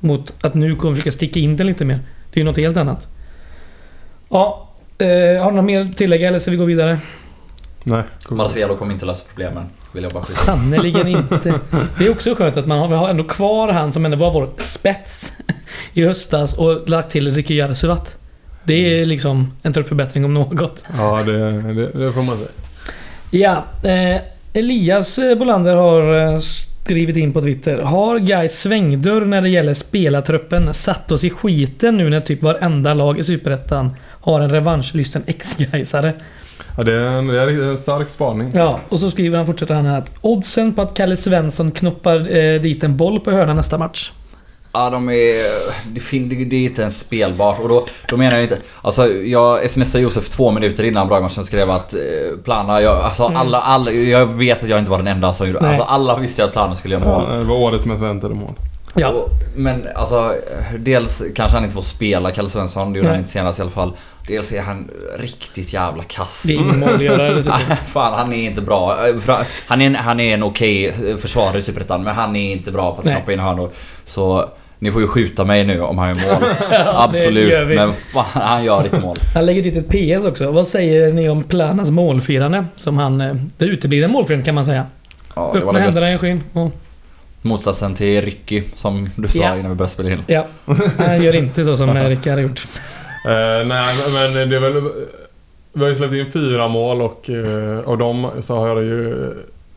mot att nu kommer vi försöka sticka in den lite mer. Det är ju något helt annat. Ja, eh, har du något mer att tillägga eller ska vi gå vidare? Nej, cool. Marcelo kommer inte lösa problemen. Vill jag bara skicka. Sannerligen inte. Det är också skönt att man har, vi har ändå kvar han som ändå var vår spets i höstas och lagt till Ricky Jarsuvat. Det är liksom en truppförbättring om något. Ja, det, det, det får man säga. Ja, eh, Elias Bolander har eh, skrivit in på Twitter. Har Gais svängdörr när det gäller spelartruppen satt oss i skiten nu när typ varenda lag i Superettan har en revanschlysten ex-Gaisare? Ja, det, är en, det är en stark spaning. Ja, och så skriver han, fortsätter han här att oddsen på att Kalle Svensson knoppar eh, dit en boll på hörnan nästa match. Ja, de är... Det, fin- det, det är inte ens spelbart. Och då, då menar jag inte... Alltså, jag smsade Josef två minuter innan Bragmatchen skrev att eh, Plana... Jag, alltså Mm. alla, alla... Jag vet att jag inte var den enda som gjorde... Nej. Alltså alla visste ju att Plana skulle göra mål. Ja, det var årets mest väntade mål. Ja, Och, men alltså, dels kanske han inte får spela Kalle Svensson, det gjorde Nej. han inte senast i alla fall. Dels är han riktigt jävla kass. det är ingen målgörare. Fan, han är inte bra. Eh, Han är en, han är en okej försvarare i Superettan, men han är inte bra på att knappa in hörnor. Så ni får ju skjuta mig nu om han gör mål. Ja, Absolut, men fan, han gör inte mål. Han lägger dit ett PS också. Vad säger ni om Planas målfirande? Som han... eh, Det uteblir en målfirande kan man säga. Ja, det Upp med händerna i skinn. Och, Motsatsen till Ricky, som du sa Ja. innan vi började spela in. ja, han gör inte så som Rickard har gjort. Eh, nej, men det är väl... Vi har ju släppt in fyra mål och eh, av dem så har det ju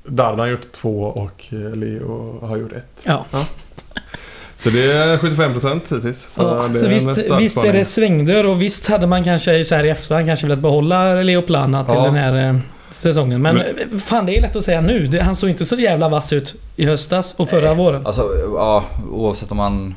Dardan gjort två och eh, Leo har gjort ett. Ja. Så det är 75% hittills. Så, Ja, det så visst, visst är det svängdörr och visst hade man kanske så här i efterhand kanske velat behålla Leo Plana till Ja. den här eh, säsongen. Men, Men- eh, fan det är lätt att säga nu. Han såg inte så jävla vass ut i höstas och förra Nej. våren. Alltså, ja, oavsett om man...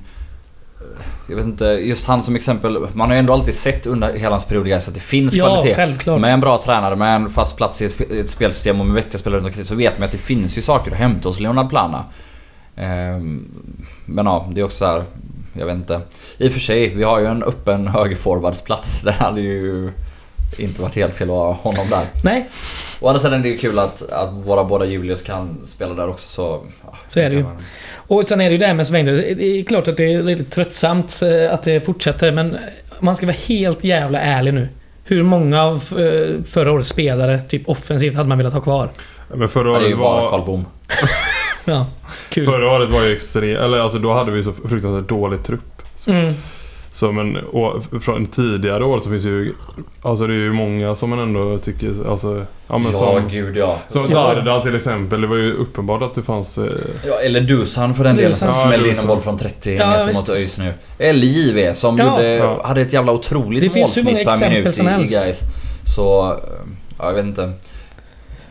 Jag vet inte, just han som exempel. Man har ju ändå alltid sett under hela hans period att det finns Ja, kvalitet. självklart. Med en bra tränare, med en fast plats i ett spelsystem och med vettiga spelare runt omkring så vet man att det finns ju saker att hämta hos Leonard Plana. Ehm, men ja, det är också så här, Jag vet inte. I och för sig, vi har ju en öppen högerforwardsplats. Det hade ju inte varit helt fel att ha honom där. Nej, Å andra sidan är det ju kul att, att våra båda Julius kan spela där också så... Ja, Så är det ju. Och sen är det ju det här med svängdörr. Det är klart att det är lite tröttsamt eh, att det fortsätter, men man ska vara helt jävla ärlig nu. Hur många av eh, förra årets spelare, typ offensivt, hade man velat ha kvar? Men förra Ja, det är ju året bara var... Karl Boom. Ja, kul. Förra året var ju extremt... Eller alltså då hade vi så fruktansvärt dålig trupp. Mm. Så men å- från tidigare år så finns ju... Alltså det är ju många som man ändå tycker... Alltså... Ja men ja, som... gud ja. Som Ja. Dardan till exempel. Det var ju uppenbart att det fanns... Eh, Ja, eller Dusan för den delen som. Ja, smällde in en boll från 30 Ja, meter visst. mot ÖIS nu. Eller JV som Ja. gjorde, Ja. hade ett jävla otroligt Det finns hur många målsnitt per exempel minut i, som i helst. Så, eh, ja, jag vet inte.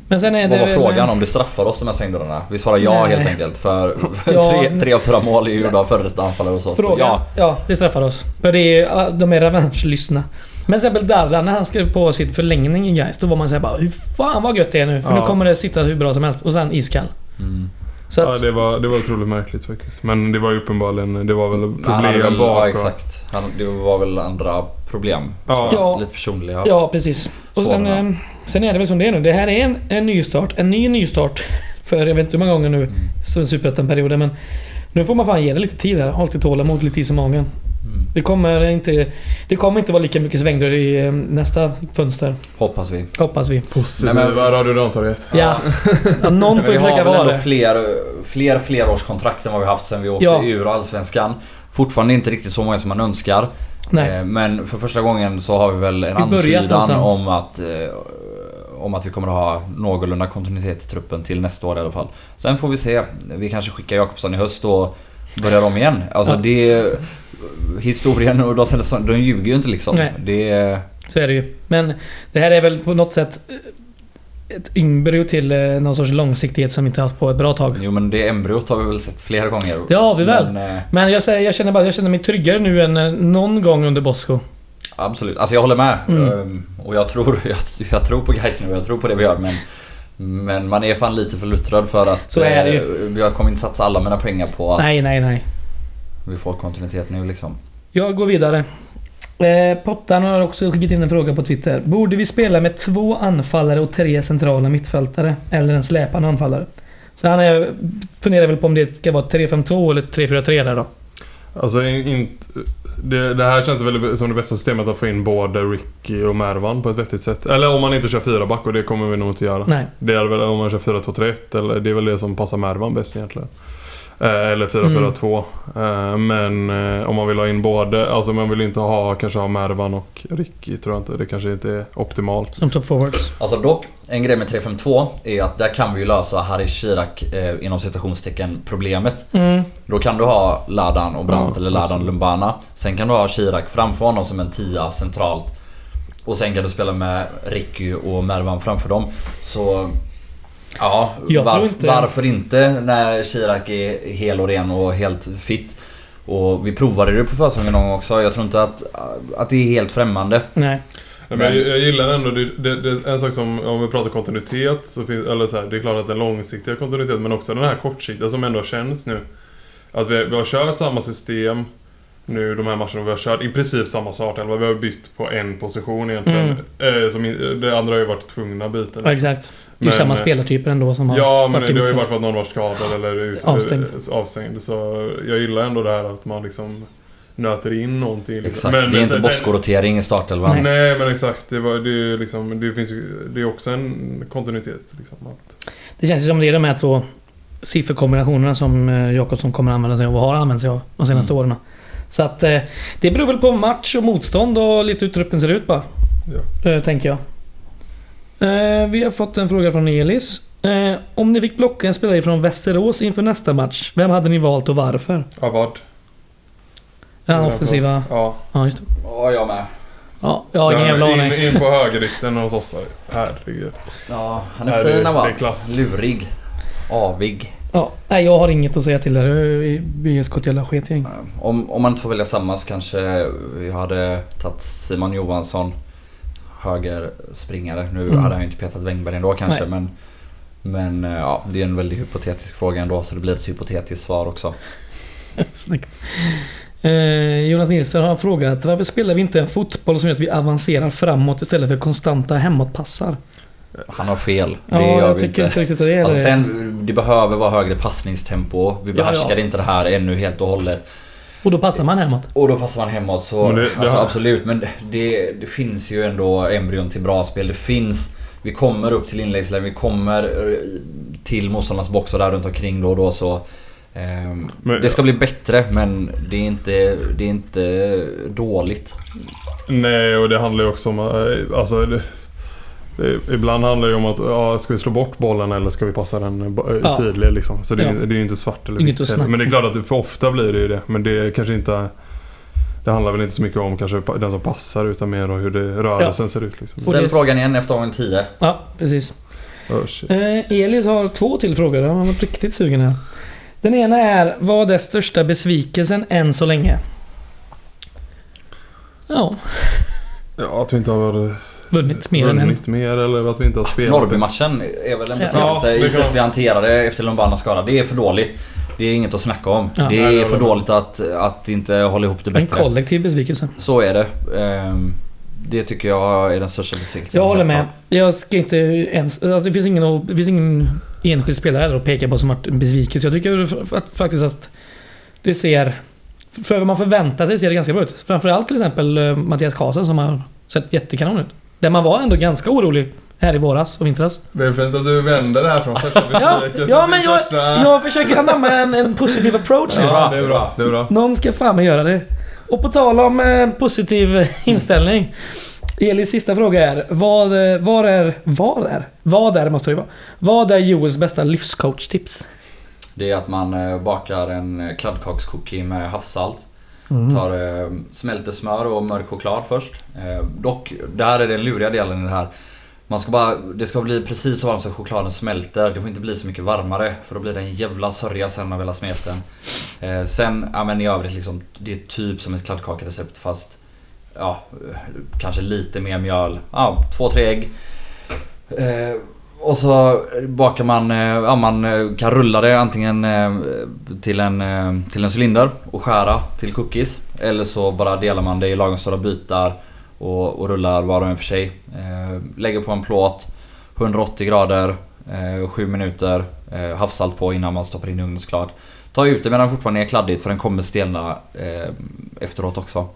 Men sen är det Vad var frågan om det straffar oss de här svängdörrarna? Vi svarar ja Nej. helt enkelt för Ja. tre, tre av fyra mål är gjorda av före detta anfallare hos oss. Fråga. ja. Ja. det straffar oss. För det är, ja, de är revanschlystna. Men till exempel Darlan, när han skrev på sin förlängning i Gais, då var man såhär bara Hur fan vad gött det är nu? För Ja. nu kommer det sitta hur bra som helst. Och sen iskall. Mm. Så ja att, det var, det var otroligt märkligt faktiskt. Men det var ju uppenbarligen... Det var väl Han hade problem väl, bak ja exakt. Han, det var väl andra problem. Ja. Ja. Lite personliga. ja, precis. Och sen, Sådana. Sen är det väl som det är nu. Det här är en, en nystart. En ny nystart. För jag vet inte hur många gånger nu. Mm. Superettan-perioden. Men nu får man fan ge det lite tid här. Ha lite tålamod, lite is i magen. Mm. Det kommer inte... Det kommer inte vara lika mycket svängdörr i eh, nästa fönster. Hoppas vi. Hoppas vi. Positiva Nej, men- Radio Rantorget. Ja. ja någon får vi ju har försöka väl vara ändå det. fler, fler flerårskontrakt än vad vi haft sen vi åkte Ja. ur Allsvenskan. Fortfarande inte riktigt så många som man önskar. Nej. Eh, Men för första gången så har vi väl en Vi antydan om att, eh, om att vi kommer att ha någorlunda kontinuitet i truppen till nästa år i alla fall. Sen får vi se. Vi kanske skickar Jakobsson i höst och börjar om igen. Alltså det... Historien och de, de ljuger ju inte liksom. Nej. Det, Så är det ju. Men det här är väl på något sätt eh, ett embryo till eh, någon sorts långsiktighet som vi inte haft på ett bra tag. jo men det embryot har vi väl sett flera gånger. Det har vi väl. Men, eh, Men jag, jag känner bara jag känner mig tryggare nu än någon gång under Bosko. Absolut, alltså jag håller med. Mm. Ehm, Och jag tror, jag, jag tror på guys nu, jag tror på det vi gör men Men man är fan lite för luttrad för att Så är det ju. eh, Jag kommer inte satsa alla mina pengar på att Nej, nej, nej. vi får kontinuitet nu liksom. Jag går vidare. Eh, Pottan har också skickat in en fråga på Twitter. Borde vi spela med två anfallare och tre centrala mittfältare? Eller en släpande anfallare? Så han är, funderar väl på om det ska vara 3-5-2 eller 3-4-3 där då. Alltså in- inte... Det, det här känns väl som det bästa systemet att få in både Ricky och Mervan på ett vettigt sätt. Eller om man inte kör fyra back och det kommer vi nog inte göra. Nej. Det är väl om man kör 4-2-3-1 eller det är väl det som passar Mervan bäst egentligen. Eh, eller 4-4-2. Eh, men eh, om man vill ha in både, alltså man vill inte ha kanske ha Mervan och Ricky tror jag inte. Det kanske inte är optimalt. Som top forwards. Alltså dock, en grej med 352 är att där kan vi ju lösa Harry Shirak eh, inom citationstecken problemet. Mm. Då kan du ha Ladan och Brandt Ja, eller Ladan absolut. Lumbana. Sen kan du ha Shirak framför honom som en tia centralt. Och sen kan du spela med Ricky och Mervan framför dem. Så... Ja, Jag tror varf- inte- varför inte när Shirak är hel och ren och helt fit? Och vi provade det på försäsongen någon gång också. Jag tror inte att, att det är helt främmande. Nej. Nej, men jag, jag gillar ändå, det, det, det är en sak som, om vi pratar kontinuitet, så finns, eller så här, det är klart att den långsiktiga kontinuiteten, men också den här kortsiktiga som ändå känns nu. Att vi, vi har kört samma system nu de här matcherna, vi har kört i princip samma startelva, vi har bytt på en position egentligen. Eh, som, det andra har ju varit tvungna byten. Ja, exakt. Det är ju samma spelartyper ändå som har Ja, men det har ju varit för att någon varit skadad eller ut, Avstängd. eh, avstängd. Så jag gillar ändå det här att man liksom nöter in någonting. Exakt, Men- det är inte Bosko-rotering i startelvan. Nej. Nej men exakt, det, var, det, är liksom, det finns det är också en kontinuitet. Liksom, att, Det känns ju som det är de här två sifferkombinationerna som eh, Jakobsson kommer använda sig av och har använt sig av de senaste Mm. åren. Så att eh, det beror väl på match och motstånd och lite hur truppen ser ut bara. ja. Tänker jag. Eh, vi har fått en fråga från Elis. Eh, om ni fick plocka en spelare från Västerås inför nästa match, vem hade ni valt och varför? Avad. Den offensiva... Ja. Ja, just det. Ja, jag med. Ja, jag har ingen jävla aning. in, in på högerytten hos oss. Herregud. Ja, han är fin han va? det är klass. Lurig. Avig. Ja, nej, jag har inget att säga till där. Vi vi är ett jävla sketgäng. Om, om man inte får välja samma så kanske jag hade tagit Simon Johansson. Höger springare. Nu Mm. hade han ju inte petat Wängberg ändå kanske Nej. men... Men eh, ja, det är en väldigt hypotetisk fråga ändå så det blir ett hypotetiskt svar också. Snyggt. Eh, Jonas Nilsson har frågat varför spelar vi inte en fotboll som gör att vi avancerar framåt istället för konstanta hemåtpassar? Han har fel. Ja, det gör jag vi tycker inte. riktigt att det Alltså sen, det behöver vara högre passningstempo. Vi Ja, behärskar ja. inte det här ännu helt och hållet. Och då passar man hemåt. Och då passar man hemåt så... Men det- det alltså absolut, men det, det finns ju ändå embryon till bra spel. Det finns... Vi kommer upp till inläggslägen, vi kommer eh, till motståndarnas box och där runt omkring då och då så... ehm, Men- det ska bli bättre men det är inte, det är inte dåligt. Nej, och det handlar ju också om... eh, Alltså, ibland handlar det om att ja, ska vi slå bort bollen eller ska vi passa den eh, bo- Ja. sidled liksom. Så det, är- Ja. det är ju inte svart eller vitt Men det är klart att det, för ofta blir det ju det. Men det är kanske inte... Det handlar väl inte så mycket om kanske den som passar utan mer om hur det, rörelsen ser ut liksom. Ställ det- frågan igen efter gången 10. Ja, precis. Oh. Eh, Elis har två till frågor. Han var riktigt sugen här. Den ena är, vad är största besvikelsen än så länge? Ja, Ja, att vi inte har vunnit mer än en. vunnit mer eller att vi inte har spelat. Norrbymatchen är väl en besvikelse Ja, i kan- sätt vi hanterade efter Lumbanas skada. Det är för dåligt. Det är inget att snacka om. Ja. det är för dåligt att, att inte hålla ihop det En bättre. kollektiv besvikelse. Så är det. Ehm, Det tycker jag är den största besvikelsen. Jag håller med. Jag ska inte ens... Alltså det, finns ingen, det finns ingen enskild spelare heller att peka på som varit en besvikelse. Jag tycker att, faktiskt att det ser... För vad man förväntar sig ser det ganska bra ut. Framförallt till exempel eh, Mattias Karlsson som har sett jättekanon ut. Där man var ändå ganska orolig här i våras och vintras. Det är fint att du vänder det här från första Ja, ja men jag, första... jag försöker anamma en, en positiv approach nu. Ja, det är bra. Det är bra. Någon ska fan med göra det. Och på tal om eh, positiv inställning. Elis sista fråga är. Vad, eh, var är... Var är? Vad är måste det vara. Vad är Joels bästa livscoach-tips? Det är att man eh, bakar en eh, kladdkakscookie med havssalt. Mm. Tar, eh, smälter smör och mörk choklad först. Eh, dock, där är den luriga delen i det här. Man ska bara, det ska bli precis så varmt så chokladen smälter. Det får inte bli så mycket varmare för då blir det en jävla sörja sen av hela smeten. Eh, sen, ja men i övrigt liksom, det är typ som ett kladdkakerecept fast ja, kanske lite mer mjöl. Ja, två, tre ägg. Eh, och så bakar man, eh, ja man eh, kan rulla det antingen eh, till en, till en cylinder och skära till cookies. Eller så bara delar man det i lagom stora bitar och, och rullar var och en för sig. Lägger på en plåt, 180 grader, 7 minuter, havssalt på innan man stoppar in i ugnen såklart. Ta ut det medan det fortfarande är kladdigt för den kommer stelna efteråt också.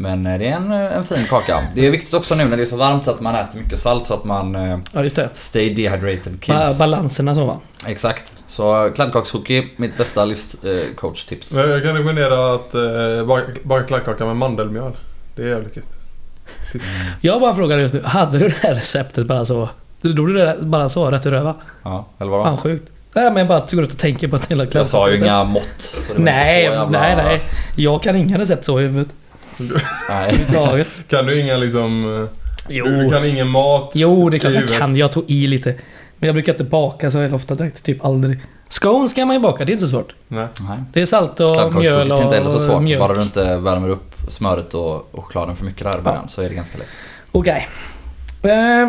Men eh, det är en, en fin kaka. Det är viktigt också nu när det är så varmt att man äter mycket salt så att man eh, Ja, just det. stay dehydrated Ba kids. balanserna så va? Exakt. Så kladdkakshookie, mitt bästa livscoach-tips. Men Jag kan rekommendera att eh, baka, baka kladdkaka med mandelmjöl. Det är jävligt gött. Tips. Jag bara frågar just nu, hade du det här receptet bara så? Du Drog du det bara så rätt ur röva? Ja, eller vadå? Fan sjukt. Nej men jag bara går ut och tänker på ett hela Jag sa ju inga mått. Så det var Nej, inte så jävla... nej, nej. Jag kan inga recept så i huvudet. Nej. Kan du inga liksom... eh, Jo. Du kan ingen mat Jo, det är klart i jag kan. Jag tog i lite. Men jag brukar inte baka så ofta direkt. Typ aldrig. Scones kan man ju baka, det är inte så svårt. Nej. Det är salt och mjöl Kladdkakshookies är och inte heller så svårt. mjölk. Bara du inte värmer upp smöret och, och chokladen för mycket där i början så är det ganska lätt. Okej. Eh,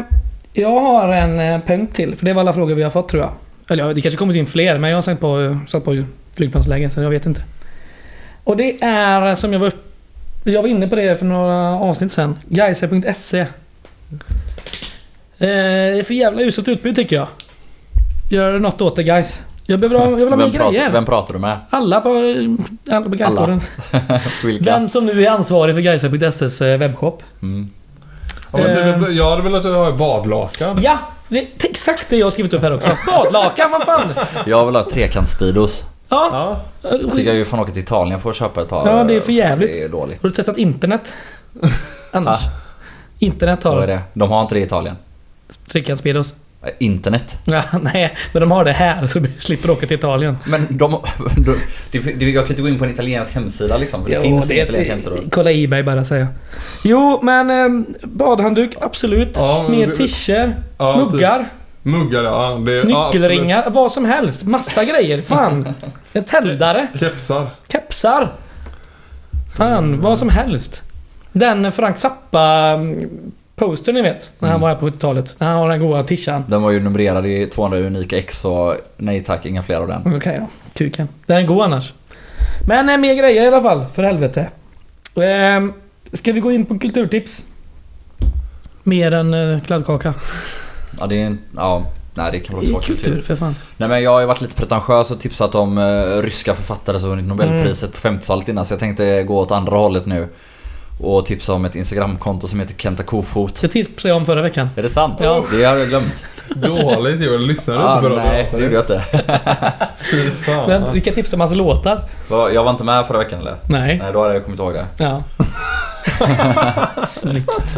jag har en eh, punkt till. För det var alla frågor vi har fått tror jag. Eller ja, det kanske kommit in fler, men jag har satt på, satt på flygplansläge så jag vet inte. Och det är som jag var upp, Jag var inne på det för några avsnitt sen. Geiser.se. Eh, det är för jävla uselt utbud tycker jag. Gör något åt det guys. Jag, behöver jag vill ha mer Vem pratar, grejer. vem pratar du med? Alla på, alla på Gaisgården. Vem som nu är ansvarig för Geiser.ses eh, webbshop. Mm. Ja, men Eh. typ, jag hade velat ha badlakan. Ja! Det är exakt det jag har skrivit upp här också. Badlakan, vad fan! Jag vill ha trekants-speedos. Ja. Ja. Så jag ju fan åka till Italien för att köpa ett par. Ja, det är för jävligt. Det är dåligt. Har du testat internet? Annars? Internet Vad är har det? De har inte det i Italien. trekantspeedos. Eh, Internet. Ja, nej, men de har det här så du slipper åka till Italien. Men de... de det, det, jag kan inte gå in på en italiensk hemsida liksom. För det finns ingen italiensk hemsida. Kolla Ebay bara säger jag. Jo, men eh, badhandduk, absolut. Ja, men Mer det- t-shirt, Ja, typ. Muggar, ja. Det, ja, absolut. nyckelringar, vad som helst. Massa grejer. Fan. En tändare, Kepsar. kepsar. Fan, vad som helst. Den Frank Zappa mm, poster ni vet, när han Mm. var här på 70-talet. När han har den goa tishan. Den var ju numrerad i 200 unika ex så nej tack, inga fler av den. Okej då. Kuken. Den är god annars. Men eh, mer grejer i alla fall, för helvete. Ehm, ska vi gå in på kulturtips? Mer än eh, kladdkaka. Ja, det är en... Ja. Nej, det kan också vara Kultur, kultur. för fan. Nej men jag har ju varit lite pretentiös och tipsat om uh, ryska författare som vunnit Nobelpriset Mm. på 50-talet innan så jag tänkte gå åt andra hållet nu. Och tipsa om ett Instagramkonto som heter Kenta Kofot. Det tipsade jag om förra veckan. Är det sant? Ja. Det har jag glömt. Dåligt Joel. Lyssnade du Ah, inte på nej, det gjorde jag inte. Fy fan. Men vilka tips om hans låtar? Jag var inte med förra veckan eller? Nej. Nej, då hade jag kommit ihåg det. Ja. Snyggt.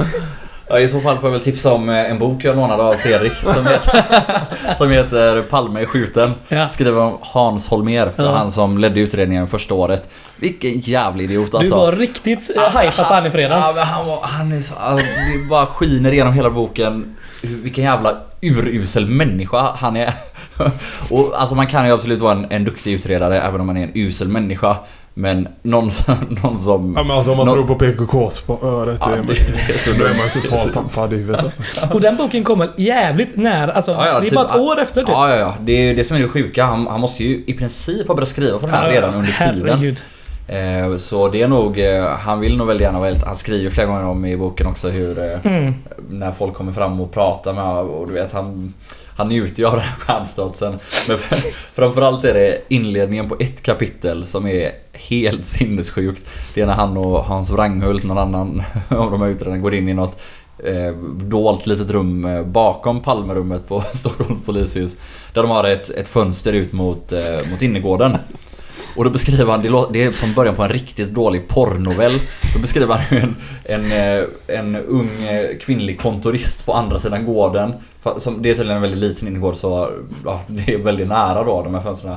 Ja, I så fall får jag väl tipsa om eh, en bok jag lånade av Fredrik som heter, som heter Palme är skjuten. Ja. Skriver om Hans Holmér, för Ja. han som ledde utredningen första året. Vilken jävlig idiot Du alltså. var riktigt uh, hypad på han i Ja, fredags. men han, var, han är så, alltså, det bara skiner igenom hela boken vilken jävla urusel människa han är. Och alltså man kan ju absolut vara en, en duktig utredare även om man är en usel människa. Men någon som... Någon som Ja, men alltså om man Nå- tror på PKKs på öret Ja, det- det är så då är man totalt tappad i huvudet alltså. Och den boken kommer jävligt nära. Alltså, Ja, ja, det är typ- bara ett år efter typ. Ja, ja, ja. Det är ju det som är det sjuka. Han, han måste ju i princip ha börjat skriva på den här redan under tiden. Herregud. Eh, så det är nog... Eh, han vill nog väldigt gärna vara helt... Han skriver flera gånger om i boken också hur... Eh, Mm. när folk kommer fram och pratar med och du vet han han njuter ju av den här stjärnstatusen. Men framförallt är det inledningen på ett kapitel som är helt sinnessjukt. Det är när han och Hans Wranghult, någon annan av de här utredarna, går in i något eh, dolt litet rum eh, bakom Palmerummet på Stockholms polishus. Där de har ett, ett fönster ut mot, eh, mot innergården. Och då beskriver han, det, är som början på en riktigt dålig porrnovell. Då beskriver han hur en, en, eh, en ung eh, kvinnlig kontorist på andra sidan gården. Som, det är tydligen en väldigt liten innergård så ja, det är väldigt nära då de här fönstren.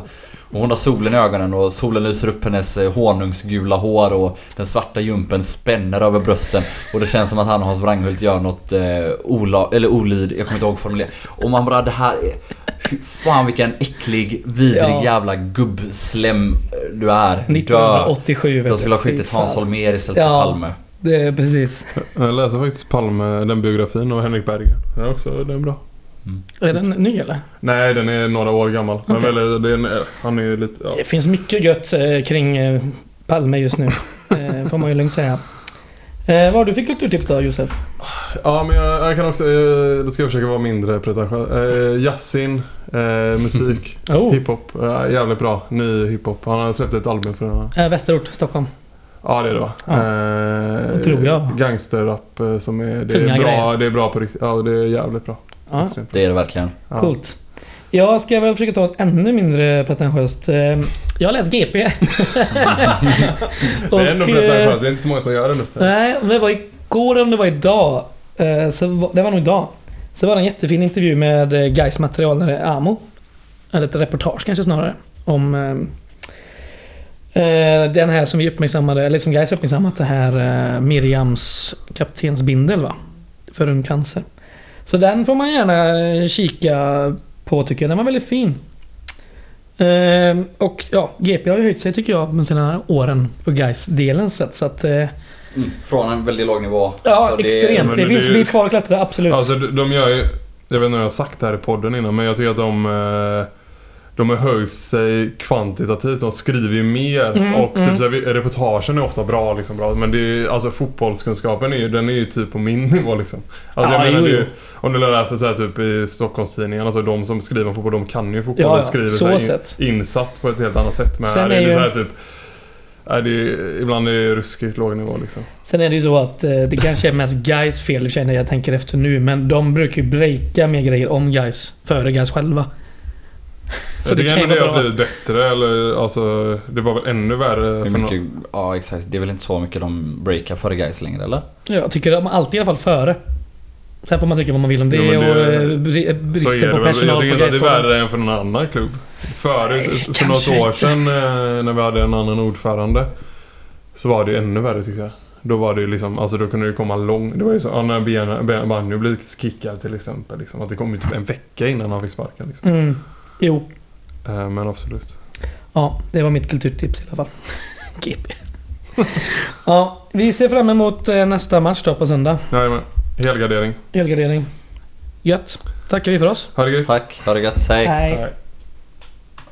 Och hon har solen i ögonen och solen lyser upp hennes eh, honungsgula hår och den svarta jumpen spänner över brösten. Och det känns som att han och Hans Wranghult gör något eh, ola, eller olyd, jag kommer inte ihåg formuleringen. Och man bara det här är... Fan vilken äcklig, vidrig Ja. jävla gubbslem eh, du är. Dö. 1987 vet Jag skulle ha skjutit Hans. Holmér istället Ja. för Palme. Det är precis. Jag läser faktiskt Palme, den biografin och Henrik Berggren. Den är också den är bra. Är den ny eller? Nej, den är några år gammal. Men Okej. väl, den är, han är lite... Ja. Det finns mycket gött eh, kring eh, Palme just nu. Eh, får man ju lugnt säga. Eh, vad har du för kulturtips då Josef? Ja, men jag, jag kan också... Eh, då ska jag försöka vara mindre pretentiös. Eh, Jazzin, eh, musik, Oh, hiphop. Eh, jävligt bra. Ny hiphop. Han har släppt ett album för den. eh, Västerort, Stockholm. Ja, det är det va? Ja. Eh, tror jag. Gangsterrap eh, som är... Det Tunga är, bra, grejer. det är bra på riktigt. Ja, det är jävligt bra. Ja. Det är det verkligen. Ja. coolt. Jag ska väl försöka ta ett ännu mindre pretentiöst. Eh, jag har läst GP. Det är ändå Och, eh, pretentiöst. Det är inte så många som gör det nu. Nej, om det var igår eller om det var idag. Så var, det var nog idag. Så var det en jättefin intervju med Gais materialare Amo. Eller ett reportage kanske snarare. Om den här som vi uppmärksammade, eller som Gais uppmärksammat, det här eh, Miriams kaptensbindel va? För ung cancer. Så den får man gärna eh, kika på tycker jag. Den var väldigt fin. Eh, och ja, GP har ju höjt sig tycker jag de senare åren på Gais delen sett. Så att eh, Mm. Från en väldigt låg nivå. Ja, Så det- extremt. men Det, det- finns en bit kvar att klättra, absolut. Alltså de, de gör ju... Jag vet inte om jag har sagt det här i podden innan men jag tycker att de... eh, De har höjt sig kvantitativt. De skriver ju mer Mm, och mm. typ så här, reportagen är ofta bra liksom. Bra, men det är, alltså fotbollskunskapen är ju, den är ju typ på min nivå liksom. Alltså Ja, jag menar är ju- Om du läser så här, typ i Stockholmstidningarna, alltså de som skriver om fotboll, de kan ju fotboll Ja, ja, skriver så så här, in, insatt på ett helt annat sätt. Men här är är det ju- så här typ... Nej, det är, ibland är det ruskigt låg nivå liksom. Sen är det ju så att eh, det kanske är mest guys fel känner jag tänker efter nu. Men de brukar ju breaka mer grejer om guys före guys själva. Så jag det tycker kan ju det vara har bra. blivit bättre. Eller, alltså, det var väl ännu värre för mycket, no- ja exakt. Det är väl inte så mycket de breakar före guys längre eller? Jag tycker de alltid i alla fall före. Sen får man tycka vad man vill om det, Jo, det- och eh, är bristen det på väl. Jag personal tycker på inte att det är värre än för någon annan klubb. Förut, Nej, för något år inte. sedan eh, när vi hade en annan ordförande. Så var det ju ännu värre tycker jag. Då var det ju liksom, alltså då kunde det komma lång... Det var ju så, ja, när Banjo blev kickad till exempel. Liksom, att det kom ju typ en vecka innan han fick sparken. Liksom. Mm. Jo. Eh, Men absolut. Ja, det var mitt kulturtips i alla fall. GP. ja, vi ser fram emot eh, nästa match då på söndag. Jajamän. Helgardering. Helgardering. Gött. Tackar vi för oss. Ha det gött. Tack, ha det gött, hej. Hej.